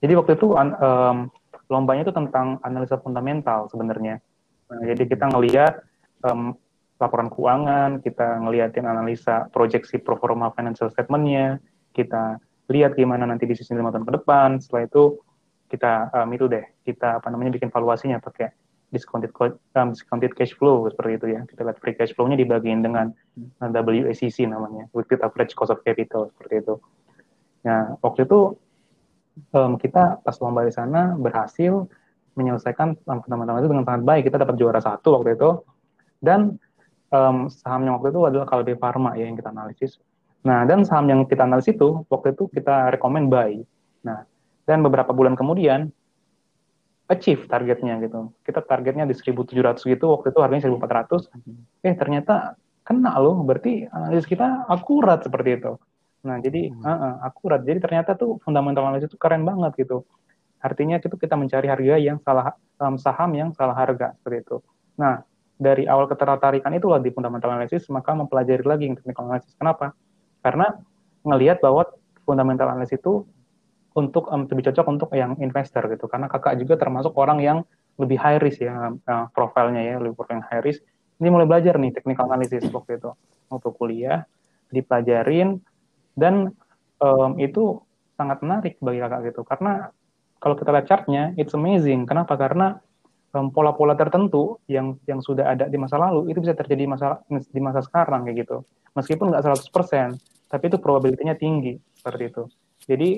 jadi waktu itu um, lombanya itu tentang analisa fundamental sebenarnya. Nah, jadi kita ngelihat um, laporan keuangan kita ngeliatin analisa proyeksi performa financial statementnya kita lihat gimana nanti bisnis lima tahun ke depan. Setelah itu kita um, itu deh kita apa namanya bikin valuasinya pakai discounted um, discounted cash flow seperti itu ya. Kita lihat free cash flow-nya dibagiin dengan uh, WACC namanya, weighted average cost of capital seperti itu. Nah, waktu itu um, kita pas lomba di sana berhasil menyelesaikan teman-teman itu dengan sangat baik. Kita dapat juara satu waktu itu. Dan um, sahamnya waktu itu adalah Kalbe Pharma ya yang kita analisis. Nah, dan saham yang kita analisis itu waktu itu kita rekomend buy. Nah, dan beberapa bulan kemudian achieve targetnya gitu. Kita targetnya di 1700 gitu, waktu itu harganya 1400. Eh ternyata kena loh, berarti analisis kita akurat seperti itu. Nah, jadi hmm. uh, uh, akurat. Jadi ternyata tuh fundamental analisis itu keren banget gitu. Artinya itu kita mencari harga yang salah um, saham yang salah harga seperti itu. Nah, dari awal ketertarikan itulah di fundamental analisis, maka mempelajari lagi yang technical analysis. Kenapa? Karena ngelihat bahwa fundamental analisis itu untuk um, lebih cocok untuk yang investor gitu. Karena kakak juga termasuk orang yang lebih high risk ya uh, profilnya ya lebih profil yang high risk. Ini mulai belajar nih technical analysis waktu itu. Waktu kuliah dipelajarin dan um, itu sangat menarik bagi kakak gitu. Karena kalau kita lihat chartnya it's amazing. Kenapa? Karena pola-pola um, tertentu yang yang sudah ada di masa lalu itu bisa terjadi masa di masa sekarang kayak gitu. Meskipun nggak 100% tapi itu probabilitasnya tinggi seperti itu. Jadi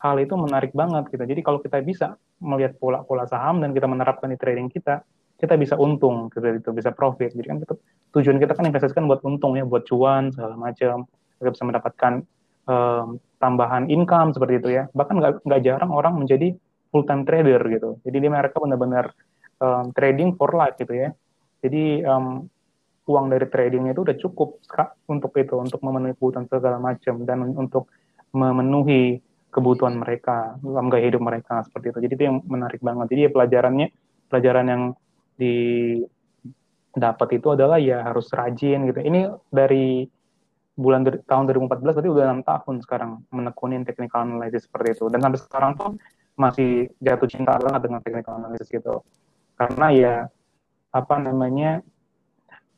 hal itu menarik banget gitu. Jadi kalau kita bisa melihat pola-pola saham dan kita menerapkan di trading kita, kita bisa untung gitu itu bisa profit. Jadi kan kita, tujuan kita kan investasikan buat untung ya, buat cuan segala macam. Kita bisa mendapatkan um, tambahan income seperti itu ya. Bahkan nggak jarang orang menjadi full time trader gitu. Jadi dia mereka benar-benar um, trading for life gitu ya. Jadi um, uang dari tradingnya itu udah cukup untuk itu, untuk memenuhi kebutuhan segala macam dan untuk memenuhi kebutuhan mereka, dalam gaya hidup mereka seperti itu. Jadi itu yang menarik banget. Jadi ya pelajarannya, pelajaran yang didapat itu adalah ya harus rajin gitu. Ini dari bulan tahun 2014 berarti udah enam tahun sekarang menekunin technical analysis seperti itu. Dan sampai sekarang pun masih jatuh cinta banget dengan technical analysis gitu. Karena ya apa namanya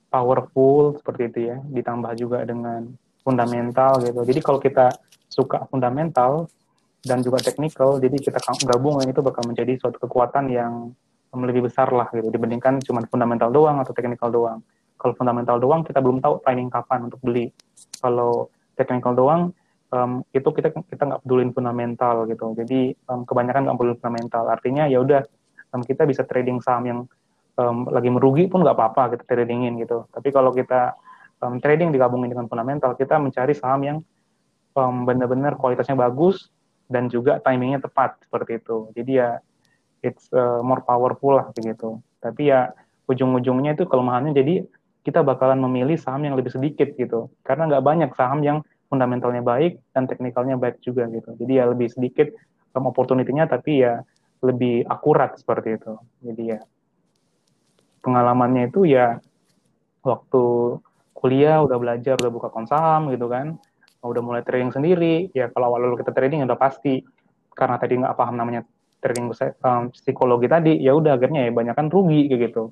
powerful seperti itu ya, ditambah juga dengan fundamental gitu. Jadi kalau kita suka fundamental, dan juga technical jadi kita gabung itu bakal menjadi suatu kekuatan yang lebih besar lah gitu. Dibandingkan cuma fundamental doang atau technical doang. Kalau fundamental doang kita belum tahu timing kapan untuk beli. Kalau technical doang um, itu kita kita nggak pedulin fundamental gitu. Jadi um, kebanyakan nggak pedulin fundamental. Artinya ya udah um, kita bisa trading saham yang um, lagi merugi pun nggak apa-apa kita tradingin gitu. Tapi kalau kita um, trading digabungin dengan fundamental, kita mencari saham yang um, benar-benar kualitasnya bagus dan juga timingnya tepat seperti itu. Jadi ya it's uh, more powerful lah begitu. Tapi ya ujung-ujungnya itu kelemahannya jadi kita bakalan memilih saham yang lebih sedikit gitu. Karena nggak banyak saham yang fundamentalnya baik dan teknikalnya baik juga gitu. Jadi ya lebih sedikit um, opportunity-nya tapi ya lebih akurat seperti itu. Jadi ya pengalamannya itu ya waktu kuliah udah belajar udah buka konsam gitu kan udah mulai trading sendiri. Ya kalau awal-awal kita trading ya udah pasti. Karena tadi nggak paham namanya trading um, psikologi tadi ya udah akhirnya ya banyak kan rugi gitu.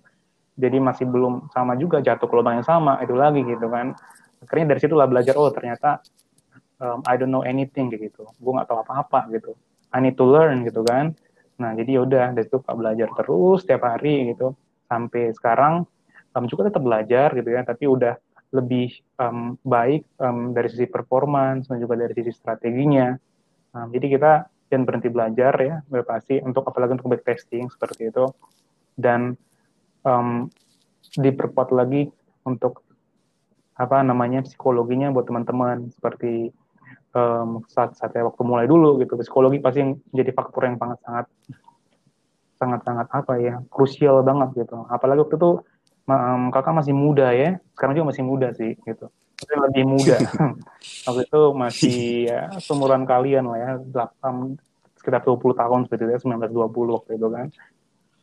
Jadi masih belum sama juga jatuh ke lubang yang sama itu lagi gitu kan. Akhirnya dari situlah belajar oh ternyata um, I don't know anything gitu. Gue nggak tahu apa-apa gitu. I need to learn gitu kan. Nah jadi yaudah dari situ pak belajar terus setiap hari gitu. Sampai sekarang um, juga tetap belajar gitu ya. Tapi udah lebih um, baik um, dari sisi performance dan juga dari sisi strateginya. Um, jadi kita jangan berhenti belajar ya, pasti untuk apalagi untuk backtesting seperti itu. Dan um, diperkuat lagi untuk apa namanya psikologinya buat teman-teman. Seperti um, saat saatnya waktu mulai dulu gitu. Psikologi pasti yang jadi faktor yang sangat sangat sangat sangat apa ya krusial banget gitu. Apalagi waktu itu um, kakak masih muda ya. Sekarang juga masih muda sih gitu. Tapi lebih muda. Waktu itu masih ya seumuran kalian lah ya 8, sekitar 20 tahun seperti itu ya 1920 waktu itu kan.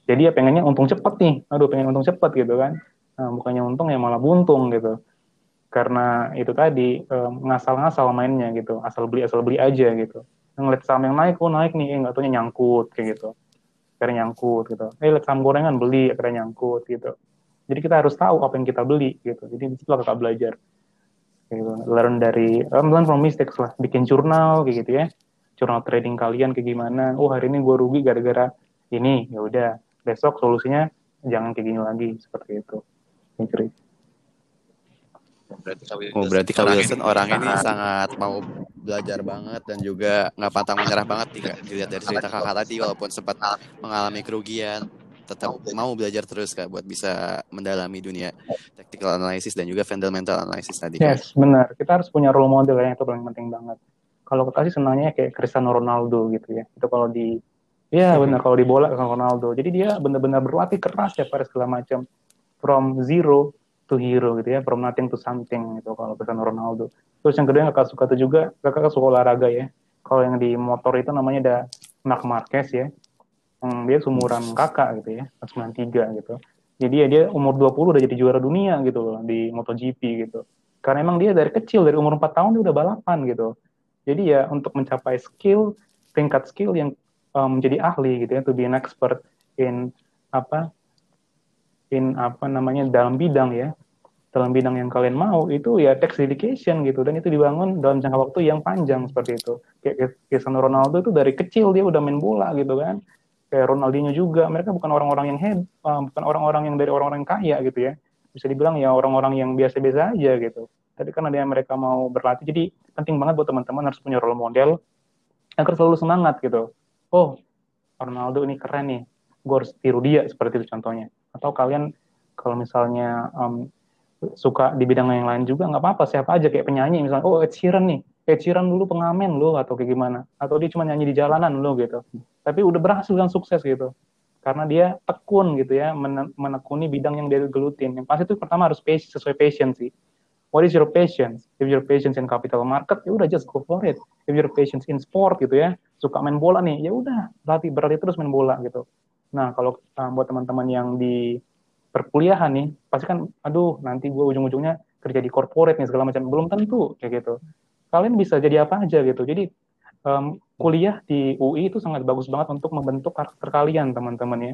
Jadi ya pengennya untung cepet nih. Aduh pengen untung cepet gitu kan. Nah, bukannya untung ya malah buntung gitu. Karena itu tadi um, ngasal-ngasal mainnya gitu. Asal beli asal beli aja gitu. Ngeliat saham yang naik oh naik nih. Eh, nggak tahunya nyangkut kayak gitu. Akhirnya nyangkut gitu. Eh lihat saham gorengan beli akhirnya nyangkut gitu jadi kita harus tahu apa yang kita beli gitu. Jadi di situlah kakak belajar. Gitu. Learn dari um, learn from mistakes lah. Bikin jurnal kayak gitu ya. Jurnal trading kalian kayak gimana. Oh hari ini gue rugi gara-gara ini. Ya udah. Besok solusinya jangan kayak gini lagi seperti itu. Mikir.
Berarti oh, berarti Kak Wilson orang ini sangat mau belajar banget dan juga nggak pantang menyerah banget nih dilihat dari cerita kakak tadi walaupun sempat mengalami kerugian tetap mau belajar terus kak buat bisa mendalami dunia tactical analysis dan juga fundamental analysis tadi.
Yes, benar. Kita harus punya role model yang itu paling penting banget. Kalau kita sih senangnya kayak Cristiano Ronaldo gitu ya. Itu kalau di ya benar kalau di bola Ronaldo. Jadi dia benar-benar berlatih keras ya pada segala macam from zero to hero gitu ya, from nothing to something gitu kalau Cristiano Ronaldo. Terus yang kedua yang kakak suka itu juga kakak suka olahraga ya. Kalau yang di motor itu namanya ada Mark Marquez ya hmm, dia seumuran kakak gitu ya 93 gitu. Jadi ya dia umur 20 udah jadi juara dunia gitu loh di MotoGP gitu. Karena emang dia dari kecil dari umur 4 tahun dia udah balapan gitu. Jadi ya untuk mencapai skill tingkat skill yang um, menjadi ahli gitu ya to be an expert in apa in apa namanya dalam bidang ya dalam bidang yang kalian mau itu ya text dedication gitu. Dan itu dibangun dalam jangka waktu yang panjang seperti itu. Kayak Cristiano Ronaldo itu dari kecil dia udah main bola gitu kan kayak Ronaldinho juga. Mereka bukan orang-orang yang head uh, bukan orang-orang yang dari orang-orang kaya gitu ya. Bisa dibilang ya orang-orang yang biasa-biasa aja gitu. Tapi karena dia mereka mau berlatih. Jadi penting banget buat teman-teman harus punya role model agar selalu semangat gitu. Oh Ronaldo ini keren nih. Gue harus tiru dia seperti itu contohnya. Atau kalian kalau misalnya um, suka di bidang yang lain juga nggak apa-apa. Siapa aja kayak penyanyi misalnya oh Ed Sheeran nih Ed dulu pengamen loh atau kayak gimana. Atau dia cuma nyanyi di jalanan loh gitu. Tapi udah berhasil dan sukses gitu. Karena dia tekun gitu ya menekuni bidang yang dia gelutin. Yang pasti itu pertama harus passion, sesuai passion sih. What is your passion? If your passion in capital market ya udah just go for it. If your passion in sport gitu ya suka main bola nih ya udah berarti berarti terus main bola gitu. Nah kalau um, buat teman-teman yang di perkuliahan nih pasti kan aduh nanti gue ujung-ujungnya kerja di corporate nih segala macam. Belum tentu kayak gitu kalian bisa jadi apa aja gitu. Jadi um, kuliah di UI itu sangat bagus banget untuk membentuk karakter kalian teman-teman ya.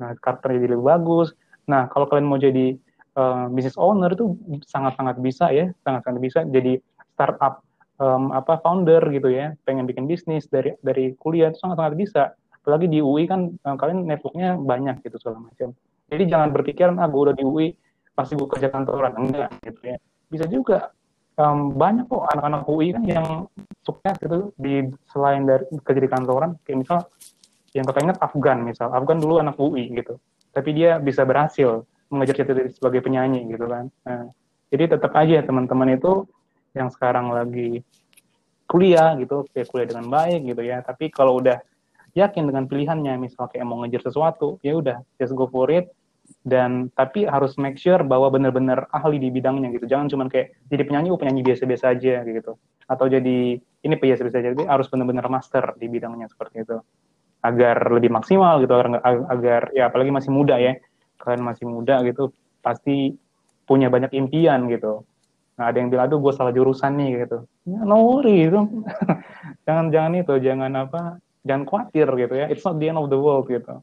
Nah karakternya jadi lebih bagus. Nah kalau kalian mau jadi uh, business owner itu sangat-sangat bisa ya, sangat-sangat bisa jadi startup um, apa founder gitu ya. Pengen bikin bisnis dari dari kuliah itu sangat-sangat bisa. Apalagi di UI kan um, kalian networknya banyak gitu segala macam. Jadi jangan berpikir ah gue udah di UI pasti gue kerja kantoran enggak gitu ya. Bisa juga um, banyak kok anak-anak UI kan yang sukses gitu di selain dari kerja di kantoran. Kayak misal yang kakak ingat Afgan misal. Afgan dulu anak UI gitu. Tapi dia bisa berhasil mengejar cita-cita sebagai penyanyi gitu kan. Nah, jadi tetap aja teman-teman itu yang sekarang lagi kuliah gitu ya kuliah dengan baik gitu ya. Tapi kalau udah yakin dengan pilihannya misal kayak mau ngejar sesuatu ya udah just go for it dan tapi harus make sure bahwa benar-benar ahli di bidangnya gitu. Jangan cuma kayak jadi penyanyi oh penyanyi biasa-biasa aja gitu. Atau jadi ini biasa-biasa aja. Jadi harus benar-benar master di bidangnya seperti itu. Agar lebih maksimal gitu agar, agar ya apalagi masih muda ya. Kalian masih muda gitu pasti punya banyak impian gitu. Nah ada yang bilang aduh gue salah jurusan nih gitu. Ya, no worry gitu jangan jangan itu jangan apa jangan khawatir gitu ya. It's not the end of the world gitu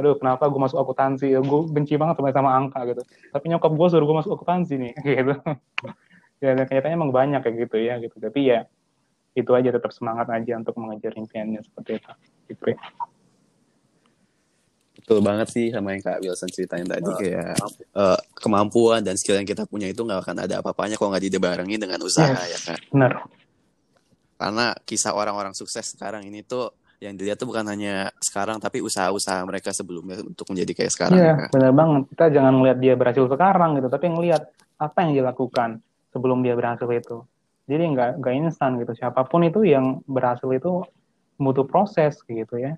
aduh kenapa gue masuk akuntansi ya, gue benci banget sama sama angka gitu tapi nyokap gue suruh gue masuk akuntansi nih gitu ya dan kenyataannya emang banyak kayak gitu ya gitu tapi ya itu aja tetap semangat aja untuk mengejar impiannya seperti itu gitu ya.
Betul banget sih sama yang Kak Wilson ceritain tadi kayak uh, kemampuan dan skill yang kita punya itu nggak akan ada apa-apanya kalau nggak dibarengi dengan usaha yes, ya Kak.
Benar.
Karena kisah orang-orang sukses sekarang ini tuh yang dilihat tuh bukan hanya sekarang tapi usaha-usaha mereka sebelumnya untuk menjadi kayak sekarang.
Iya, ya, benar banget. Kita jangan melihat dia berhasil sekarang gitu, tapi ngelihat apa yang dia lakukan sebelum dia berhasil itu. Jadi nggak nggak instan gitu. Siapa pun itu yang berhasil itu butuh proses gitu ya.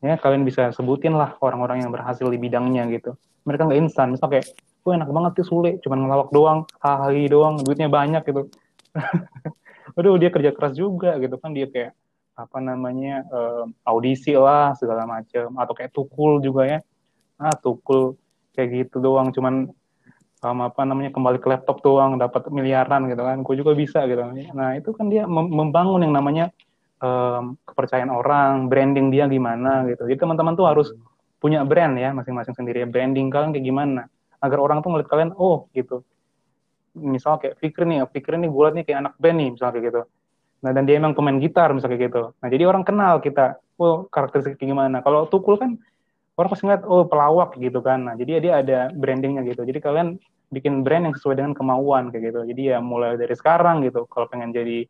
Ya kalian bisa sebutin lah orang-orang yang berhasil di bidangnya gitu. Mereka nggak instan. Misal kayak, gue enak banget tuh sulit, cuman ngelawak doang, hahi doang, duitnya banyak gitu. Waduh dia kerja keras juga gitu kan dia kayak apa namanya uh, audisi lah segala macam atau kayak tukul juga ya. Ah tukul kayak gitu doang. Cuman um, apa namanya kembali ke laptop doang dapat miliaran gitu kan. Gue juga bisa gitu. Nah itu kan dia mem membangun yang namanya um, kepercayaan orang branding dia gimana gitu. Jadi teman-teman tuh harus punya brand ya masing-masing sendiri branding kalian kayak gimana? Agar orang tuh ngeliat kalian oh gitu. Misal kayak Fikri nih Fikri nih gue liat nih kayak anak band nih misalnya kayak gitu Nah, dan dia emang pemain gitar misalnya gitu. Nah, jadi orang kenal kita, oh karakteristik gimana. Kalau Tukul kan orang pasti ngeliat, oh pelawak gitu kan. Nah, jadi dia ada brandingnya gitu. Jadi kalian bikin brand yang sesuai dengan kemauan kayak gitu. Jadi ya mulai dari sekarang gitu. Kalau pengen jadi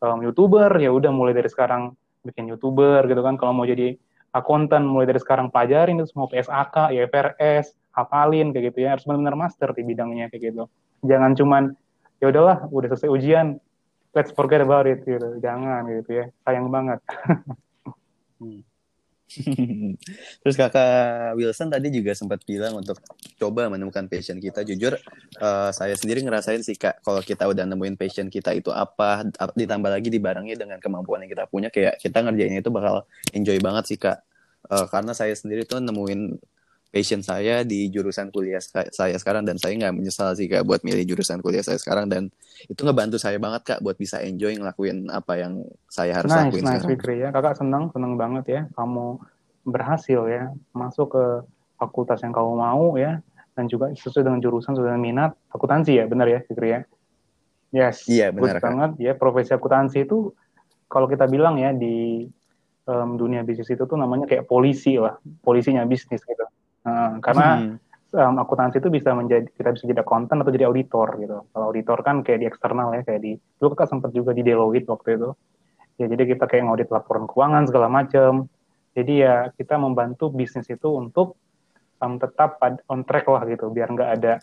um, youtuber ya udah mulai dari sekarang bikin youtuber gitu kan. Kalau mau jadi akuntan mulai dari sekarang pelajarin itu semua PSAK, IFRS, hafalin kayak gitu ya. Harus benar-benar master di bidangnya kayak gitu. Jangan cuman ya udahlah udah selesai ujian let's forget about it gitu jangan gitu ya sayang banget
hmm. Terus kakak Wilson tadi juga sempat bilang untuk coba menemukan passion kita. Jujur, uh, saya sendiri ngerasain sih kak, kalau kita udah nemuin passion kita itu apa, ditambah lagi dibarengi dengan kemampuan yang kita punya, kayak kita ngerjainnya itu bakal enjoy banget sih kak. Uh, karena saya sendiri tuh nemuin passion saya di jurusan kuliah saya sekarang dan saya nggak menyesal sih kak buat milih jurusan kuliah saya sekarang dan itu ngebantu saya banget kak buat bisa enjoy ngelakuin apa yang saya harus
nice,
lakuin
nice, sekarang. Fikri ya kakak senang senang banget ya kamu berhasil ya masuk ke fakultas yang kamu mau ya dan juga sesuai dengan jurusan sesuai dengan minat akuntansi ya benar ya Fikri ya yes
iya benar
kak. banget ya profesi akuntansi itu kalau kita bilang ya di um, dunia bisnis itu tuh namanya kayak polisi lah polisinya bisnis gitu Uh, karena hmm. um, akuntansi itu bisa menjadi kita bisa jadi konten atau jadi auditor gitu. Kalau auditor kan kayak di eksternal ya, kayak di dulu kan sempat juga di Deloitte waktu itu. Ya jadi kita kayak ngaudit laporan keuangan segala macam. Jadi ya kita membantu bisnis itu untuk um, tetap on track lah gitu, biar nggak ada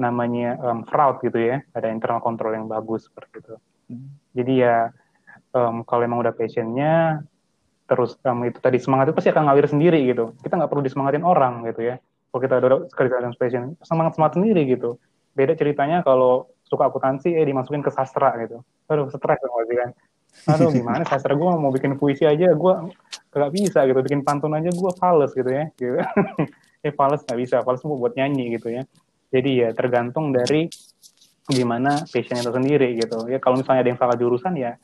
namanya um, fraud gitu ya, ada internal control yang bagus seperti itu. Hmm. Jadi ya um, kalau emang udah passionnya terus um, itu tadi semangat itu pasti akan ngalir sendiri gitu. Kita nggak perlu disemangatin orang gitu ya. Kalau kita ada sekali dalam passion semangat semangat sendiri gitu. Beda ceritanya kalau suka akuntansi eh dimasukin ke sastra gitu. Aduh stres dong pasti kan. Aduh gimana sastra gue mau bikin puisi aja gue nggak bisa gitu. Bikin pantun aja gue fals gitu ya. Gitu. Eh fals nggak bisa. Fals buat nyanyi gitu ya. Jadi ya tergantung dari gimana passion itu sendiri gitu. Ya kalau misalnya ada yang salah jurusan ya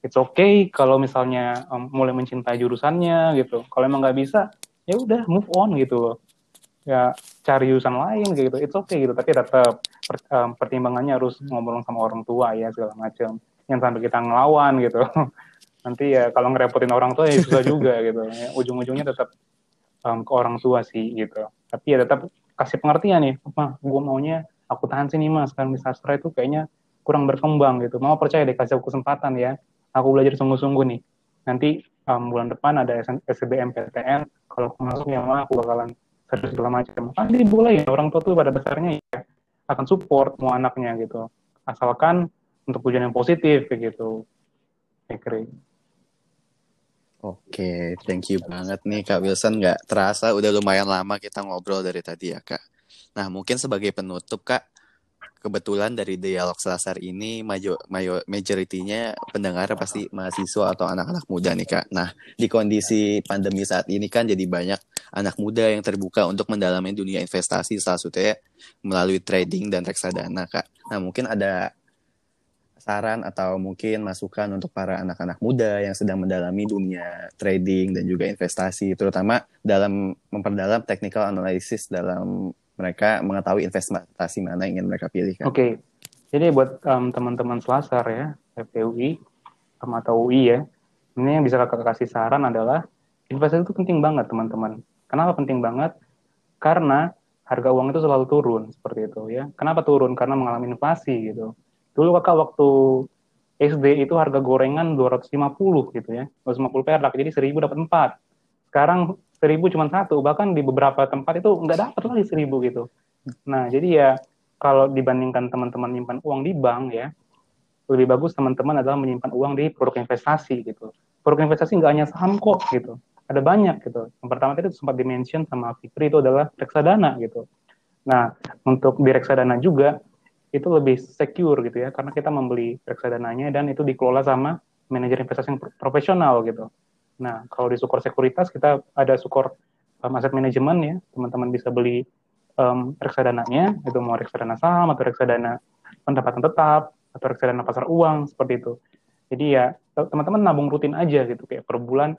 it's okay kalau misalnya um, mulai mencintai jurusannya gitu. Kalau emang nggak bisa, ya udah move on gitu Ya cari jurusan lain gitu. It's okay gitu. Tapi tetap per, um, pertimbangannya harus ngobrol sama orang tua ya segala macam. Yang sampai kita ngelawan gitu. Nanti ya kalau ngerepotin orang tua ya susah juga gitu. Ya, ujung-ujungnya tetap um, ke orang tua sih gitu. Tapi ya tetap kasih pengertian nih. Mah, gue maunya aku tahan sini mas. Di sastra itu kayaknya kurang berkembang gitu. Mau percaya deh kasih aku kesempatan ya aku belajar sungguh-sungguh nih nanti um, bulan depan ada SBMPTN kalau aku masuk yang mana aku bakalan serius segala macam jadi boleh ya orang tua tuh pada dasarnya ya akan support mau anaknya gitu asalkan untuk tujuan yang positif kayak gitu.
Oke, thank you banget nih Kak Wilson. Nggak terasa udah lumayan lama kita ngobrol dari tadi ya Kak. Nah mungkin sebagai penutup Kak, kebetulan dari dialog selasar ini major, major majoritinya pendengar pasti mahasiswa atau anak-anak muda nih kak. Nah di kondisi pandemi saat ini kan jadi banyak anak muda yang terbuka untuk mendalami dunia investasi salah satunya melalui trading dan reksadana kak. Nah mungkin ada saran atau mungkin masukan untuk para anak-anak muda yang sedang mendalami dunia trading dan juga investasi, terutama dalam memperdalam technical analysis dalam mereka mengetahui investasi mana yang ingin mereka pilih.
Oke, okay. jadi buat um, teman-teman Selasar ya, FPUI um, atau UI ya, ini yang bisa kakak kasih saran adalah investasi itu penting banget teman-teman. Kenapa penting banget? Karena harga uang itu selalu turun seperti itu ya. Kenapa turun? Karena mengalami inflasi gitu Dulu kakak waktu SD itu harga gorengan 250 gitu ya. 250 perak, jadi 1000 dapat 4. Sekarang 1000 cuma satu, bahkan di beberapa tempat itu nggak dapat lagi 1000 gitu. Nah, jadi ya kalau dibandingkan teman-teman menyimpan uang di bank ya, lebih bagus teman-teman adalah menyimpan uang di produk investasi gitu. Produk investasi nggak hanya saham kok gitu, ada banyak gitu. Yang pertama tadi sempat dimention sama Fikri itu adalah reksadana gitu. Nah, untuk di reksadana juga itu lebih secure gitu ya karena kita membeli reksadananya dan itu dikelola sama manajer investasi yang profesional gitu. Nah, kalau di Sukor Sekuritas kita ada Sukor um, Asset Management ya, teman-teman bisa beli um, reksadananya, itu mau reksadana saham atau reksadana pendapatan tetap atau reksadana pasar uang seperti itu. Jadi ya teman-teman nabung rutin aja gitu kayak per bulan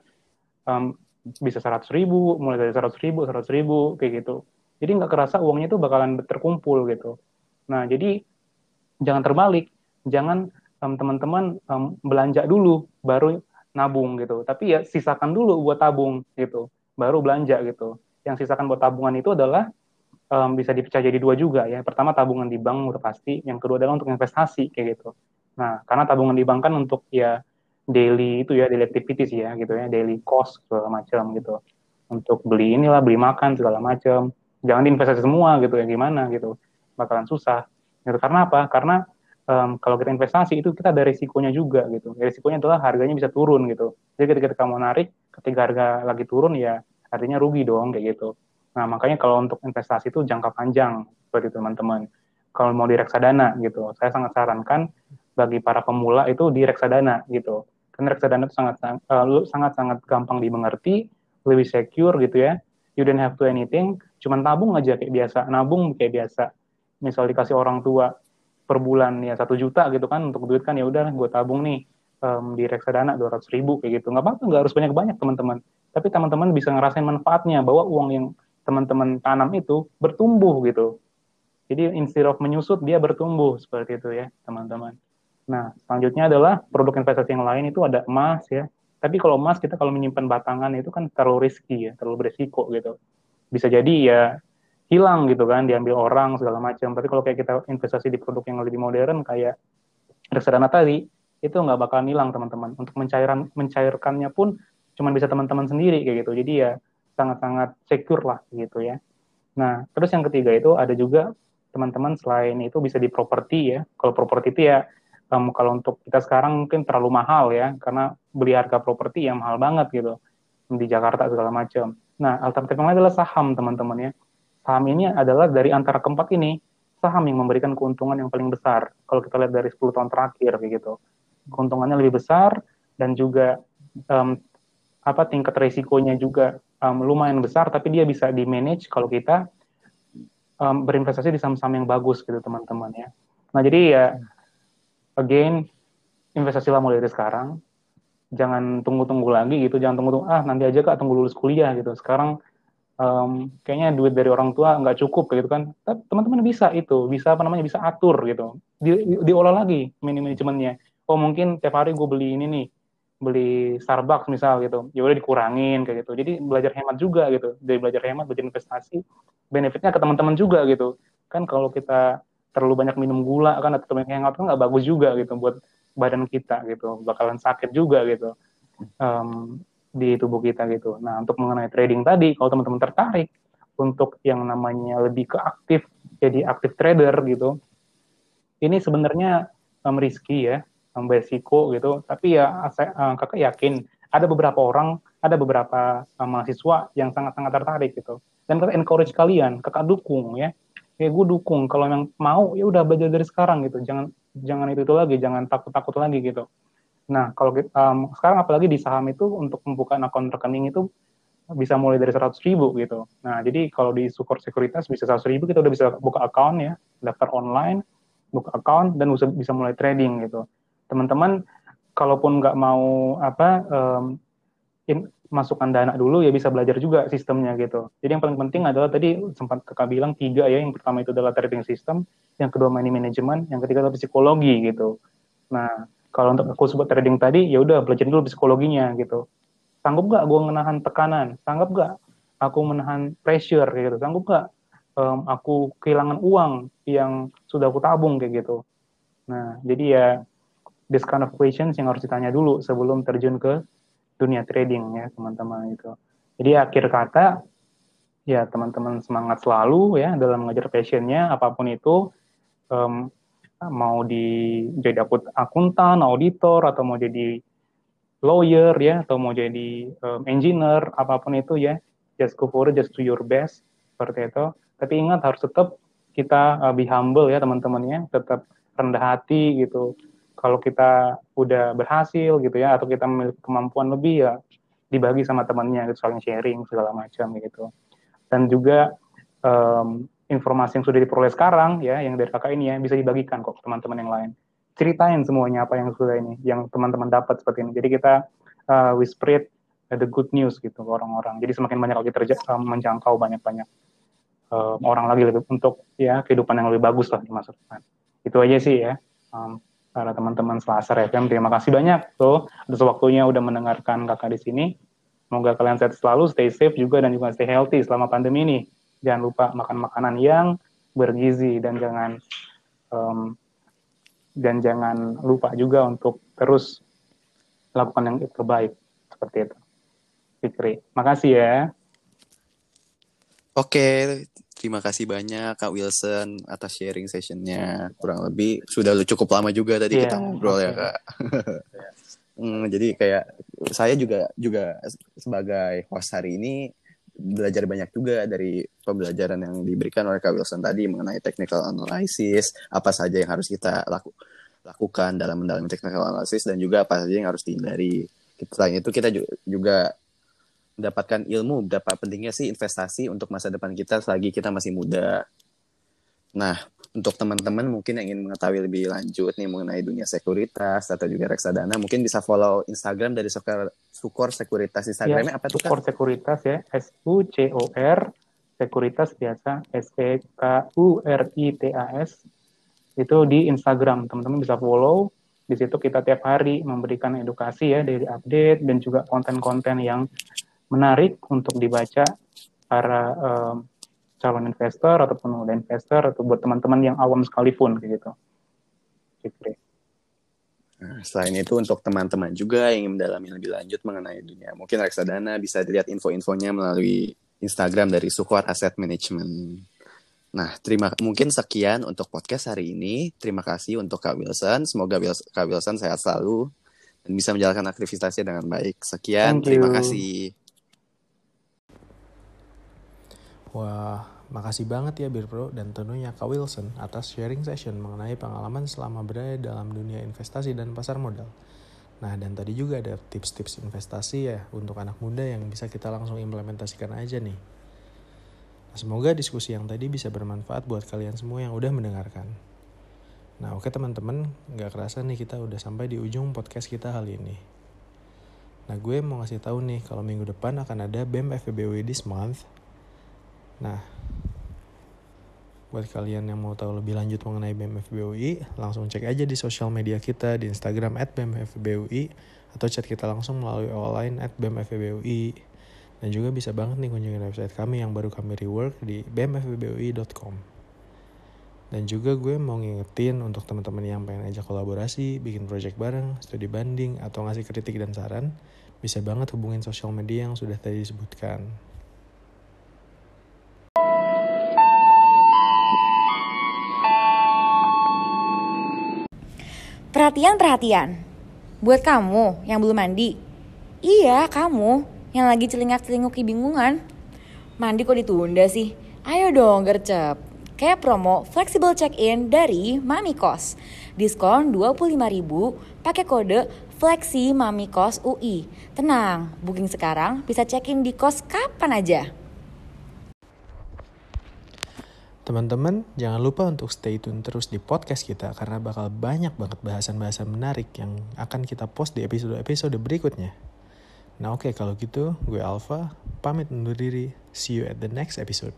um, bisa seratus ribu, mulai dari seratus ribu, seratus ribu kayak gitu. Jadi nggak kerasa uangnya itu bakalan terkumpul gitu. Nah, jadi jangan terbalik, jangan um, teman-teman um, belanja dulu baru nabung gitu. Tapi ya sisakan dulu buat tabung gitu, baru belanja gitu. Yang sisakan buat tabungan itu adalah um, bisa dipecah jadi dua juga ya. Pertama tabungan di bank udah pasti, yang kedua adalah untuk investasi kayak gitu. Nah, karena tabungan di bank kan untuk ya daily itu ya daily activities ya gitu ya, daily cost segala macam gitu. Untuk beli inilah, beli makan segala macam jangan diinvestasi semua gitu ya gimana gitu bakalan susah gitu karena apa karena um, kalau kita investasi itu kita ada risikonya juga gitu. Risikonya adalah harganya bisa turun gitu. Jadi ketika kita mau narik ketika harga lagi turun ya artinya rugi dong kayak gitu. Nah makanya kalau untuk investasi itu jangka panjang seperti teman-teman. Kalau mau di reksadana gitu saya sangat sarankan bagi para pemula itu di reksadana gitu. Karena reksadana itu sangat uh, sangat sangat gampang dimengerti lebih secure gitu ya. You don't have to anything cuman tabung aja kayak biasa. Nabung kayak biasa. Misal dikasih orang tua per bulan ya satu juta gitu kan untuk duit kan ya udah gue tabung nih um, di reksadana dua ratus ribu kayak gitu. Nggak apa-apa nggak harus banyak banyak teman-teman. Tapi teman-teman bisa ngerasain manfaatnya bahwa uang yang teman-teman tanam itu bertumbuh gitu. Jadi instead of menyusut dia bertumbuh seperti itu ya teman-teman. Nah selanjutnya adalah produk investasi yang lain itu ada emas ya. Tapi kalau emas kita kalau menyimpan batangan itu kan terlalu riski ya terlalu beresiko gitu. Bisa jadi ya hilang gitu kan diambil orang segala macam. Tapi kalau kayak kita investasi di produk yang lebih modern kayak reksadana tadi itu nggak bakalan hilang teman-teman. Untuk mencairan mencairkannya pun cuma bisa teman-teman sendiri kayak gitu. Jadi ya sangat-sangat secure lah gitu ya. Nah terus yang ketiga itu ada juga teman-teman selain itu bisa di properti ya. Kalau properti itu ya um, kalau untuk kita sekarang mungkin terlalu mahal ya karena beli harga properti yang mahal banget gitu di Jakarta segala macam. Nah alternatif yang lain adalah saham teman-teman ya saham ini adalah dari antara keempat ini saham yang memberikan keuntungan yang paling besar. Kalau kita lihat dari 10 tahun terakhir gitu. Keuntungannya lebih besar dan juga um, apa tingkat resikonya juga um, lumayan besar tapi dia bisa di manage kalau kita um, berinvestasi di saham-saham yang bagus gitu teman-teman ya. Nah, jadi ya again investasilah mulai dari sekarang. Jangan tunggu-tunggu lagi gitu, jangan tunggu-tunggu ah nanti aja Kak tunggu lulus kuliah gitu. Sekarang um, kayaknya duit dari orang tua nggak cukup gitu kan. Teman-teman bisa itu bisa apa namanya bisa atur gitu. Di, diolah lagi manajemennya. Oh mungkin tiap hari gue beli ini nih beli Starbucks misal gitu. Ya udah dikurangin kayak gitu. Jadi belajar hemat juga gitu. Dari belajar hemat belajar investasi benefitnya ke teman-teman juga gitu. Kan kalau kita terlalu banyak minum gula kan atau banyak hangout kan nggak bagus juga gitu buat badan kita gitu. Bakalan sakit juga gitu. Um, di tubuh kita gitu. Nah, untuk mengenai trading tadi, kalau teman-teman tertarik untuk yang namanya lebih ke aktif, jadi aktif trader gitu, ini sebenarnya um, risky ya, um, beresiko gitu. Tapi ya saya, uh, kakak yakin ada beberapa orang, ada beberapa um, mahasiswa yang sangat-sangat tertarik gitu. Dan kakak encourage kalian, kakak dukung ya. Ya gue dukung kalau yang mau ya udah belajar dari sekarang gitu. Jangan jangan itu itu lagi, jangan takut-takut lagi gitu. Nah, kalau um, sekarang apalagi di saham itu untuk membuka akun rekening itu bisa mulai dari 100 ribu gitu. Nah, jadi kalau di Sukor Sekuritas bisa 100 ribu kita udah bisa buka account ya, daftar online, buka account dan bisa, bisa mulai trading gitu. Teman-teman, kalaupun nggak mau apa um, in, masukkan dana dulu ya bisa belajar juga sistemnya gitu. Jadi yang paling penting adalah tadi sempat kakak bilang tiga ya. Yang pertama itu adalah trading system, yang kedua money management, yang ketiga adalah psikologi gitu. Nah, kalau untuk aku sebut trading tadi ya udah belajar dulu psikologinya gitu. Sanggup gak gue menahan tekanan? Sanggup gak aku menahan pressure kayak gitu? Sanggup gak um, aku kehilangan uang yang sudah aku tabung kayak gitu? Nah jadi ya this kind of questions yang harus ditanya dulu sebelum terjun ke dunia trading ya teman-teman itu jadi akhir kata ya teman-teman semangat selalu ya dalam mengajar passionnya apa pun itu um, mau di jadi akuntan, auditor atau mau jadi lawyer ya atau mau jadi um, engineer apa pun itu ya. Just go for it just do your best seperti itu. Tapi ingat harus tetap kita uh, be humble ya teman-teman ya. Tetap rendah hati gitu. Kalau kita udah berhasil gitu ya atau kita memiliki kemampuan lebih ya dibagi sama temannya gitu saling sharing segala macam gitu. Dan juga um, informasi yang sudah diperoleh sekarang ya yang dari kakak ini ya bisa dibagikan kok teman-teman yang lain. Ceritain semuanya apa yang sudah ini yang teman-teman dapat seperti ini. Jadi kita uh, we spread the good news gitu ke orang-orang. Jadi semakin banyak lagi terja uh, menjangkau banyak-banyak uh, orang lagi lebih untuk ya kehidupan yang lebih bagus lah di itu aja sih ya um, para teman-teman Selasar FM terima kasih banyak tuh atas waktunya udah mendengarkan kakak di sini. Semoga kalian sehat selalu stay safe juga dan juga stay healthy selama pandemi ini jangan lupa makan makanan yang bergizi dan jangan um, dan jangan lupa juga untuk terus lakukan yang terbaik seperti itu. Fikri, makasih ya.
Oke, terima kasih banyak Kak Wilson atas sharing sessionnya. Kurang lebih sudah cukup lama juga tadi yeah, kita ngobrol okay. ya Kak. hmm, jadi kayak saya juga juga sebagai host hari ini belajar banyak juga dari pembelajaran yang diberikan oleh Kak Wilson tadi mengenai technical analysis, apa saja yang harus kita laku, lakukan dalam mendalami technical analysis dan juga apa saja yang harus dihindari. Selain itu kita juga mendapatkan ilmu berapa pentingnya sih investasi untuk masa depan kita selagi kita masih muda. Nah, untuk teman-teman mungkin yang ingin mengetahui lebih lanjut nih mengenai dunia sekuritas atau juga reksadana, mungkin bisa follow Instagram dari Sukor, Sukor Sekuritas. Instagramnya ya, apa tuh?
Sukor Sekuritas ya, S U C O R Sekuritas biasa, S E K U R I T A S. Itu di Instagram, teman-teman bisa follow. Di situ kita tiap hari memberikan edukasi ya dari update dan juga konten-konten yang menarik untuk dibaca para um, calon investor ataupun udah investor atau buat teman-teman yang awam sekalipun kayak gitu. Fikri.
Nah, selain itu untuk teman-teman juga yang ingin mendalami lebih lanjut mengenai dunia mungkin reksadana bisa dilihat info-infonya melalui Instagram dari Sukuar Asset Management. Nah, terima mungkin sekian untuk podcast hari ini. Terima kasih untuk Kak Wilson. Semoga Kak Wilson sehat selalu dan bisa menjalankan aktivitasnya dengan baik. Sekian, terima kasih.
Wah, makasih banget ya Bir Pro dan tentunya Kak Wilson atas sharing session mengenai pengalaman selama berada dalam dunia investasi dan pasar modal. Nah, dan tadi juga ada tips-tips investasi ya untuk anak muda yang bisa kita langsung implementasikan aja nih. Nah, semoga diskusi yang tadi bisa bermanfaat buat kalian semua yang udah mendengarkan. Nah, oke teman-teman, nggak kerasa nih kita udah sampai di ujung podcast kita kali ini. Nah, gue mau ngasih tahu nih kalau minggu depan akan ada BEM FEBW this month Nah, buat kalian yang mau tahu lebih lanjut mengenai BMFBUI, langsung cek aja di sosial media kita di Instagram at BMFBUI atau chat kita langsung melalui online at BMFBUI. Dan juga bisa banget nih kunjungin website kami yang baru kami rework di bmfbui.com. Dan juga gue mau ngingetin untuk teman-teman yang pengen ajak kolaborasi, bikin project bareng, studi banding, atau ngasih kritik dan saran, bisa banget hubungin sosial media yang sudah tadi disebutkan.
Perhatian, perhatian. Buat kamu yang belum mandi. Iya, kamu yang lagi celingak-celinguk kebingungan. Mandi kok ditunda sih? Ayo dong gercep. Kayak promo flexible check-in dari Mami Kos. Diskon 25.000 pakai kode Flexi Mami Kos UI. Tenang, booking sekarang bisa check-in di kos kapan aja.
Teman-teman, jangan lupa untuk stay tune terus di podcast kita karena bakal banyak banget bahasan-bahasan menarik yang akan kita post di episode-episode berikutnya. Nah oke okay, kalau gitu, gue Alfa, pamit undur diri. See you at the next episode.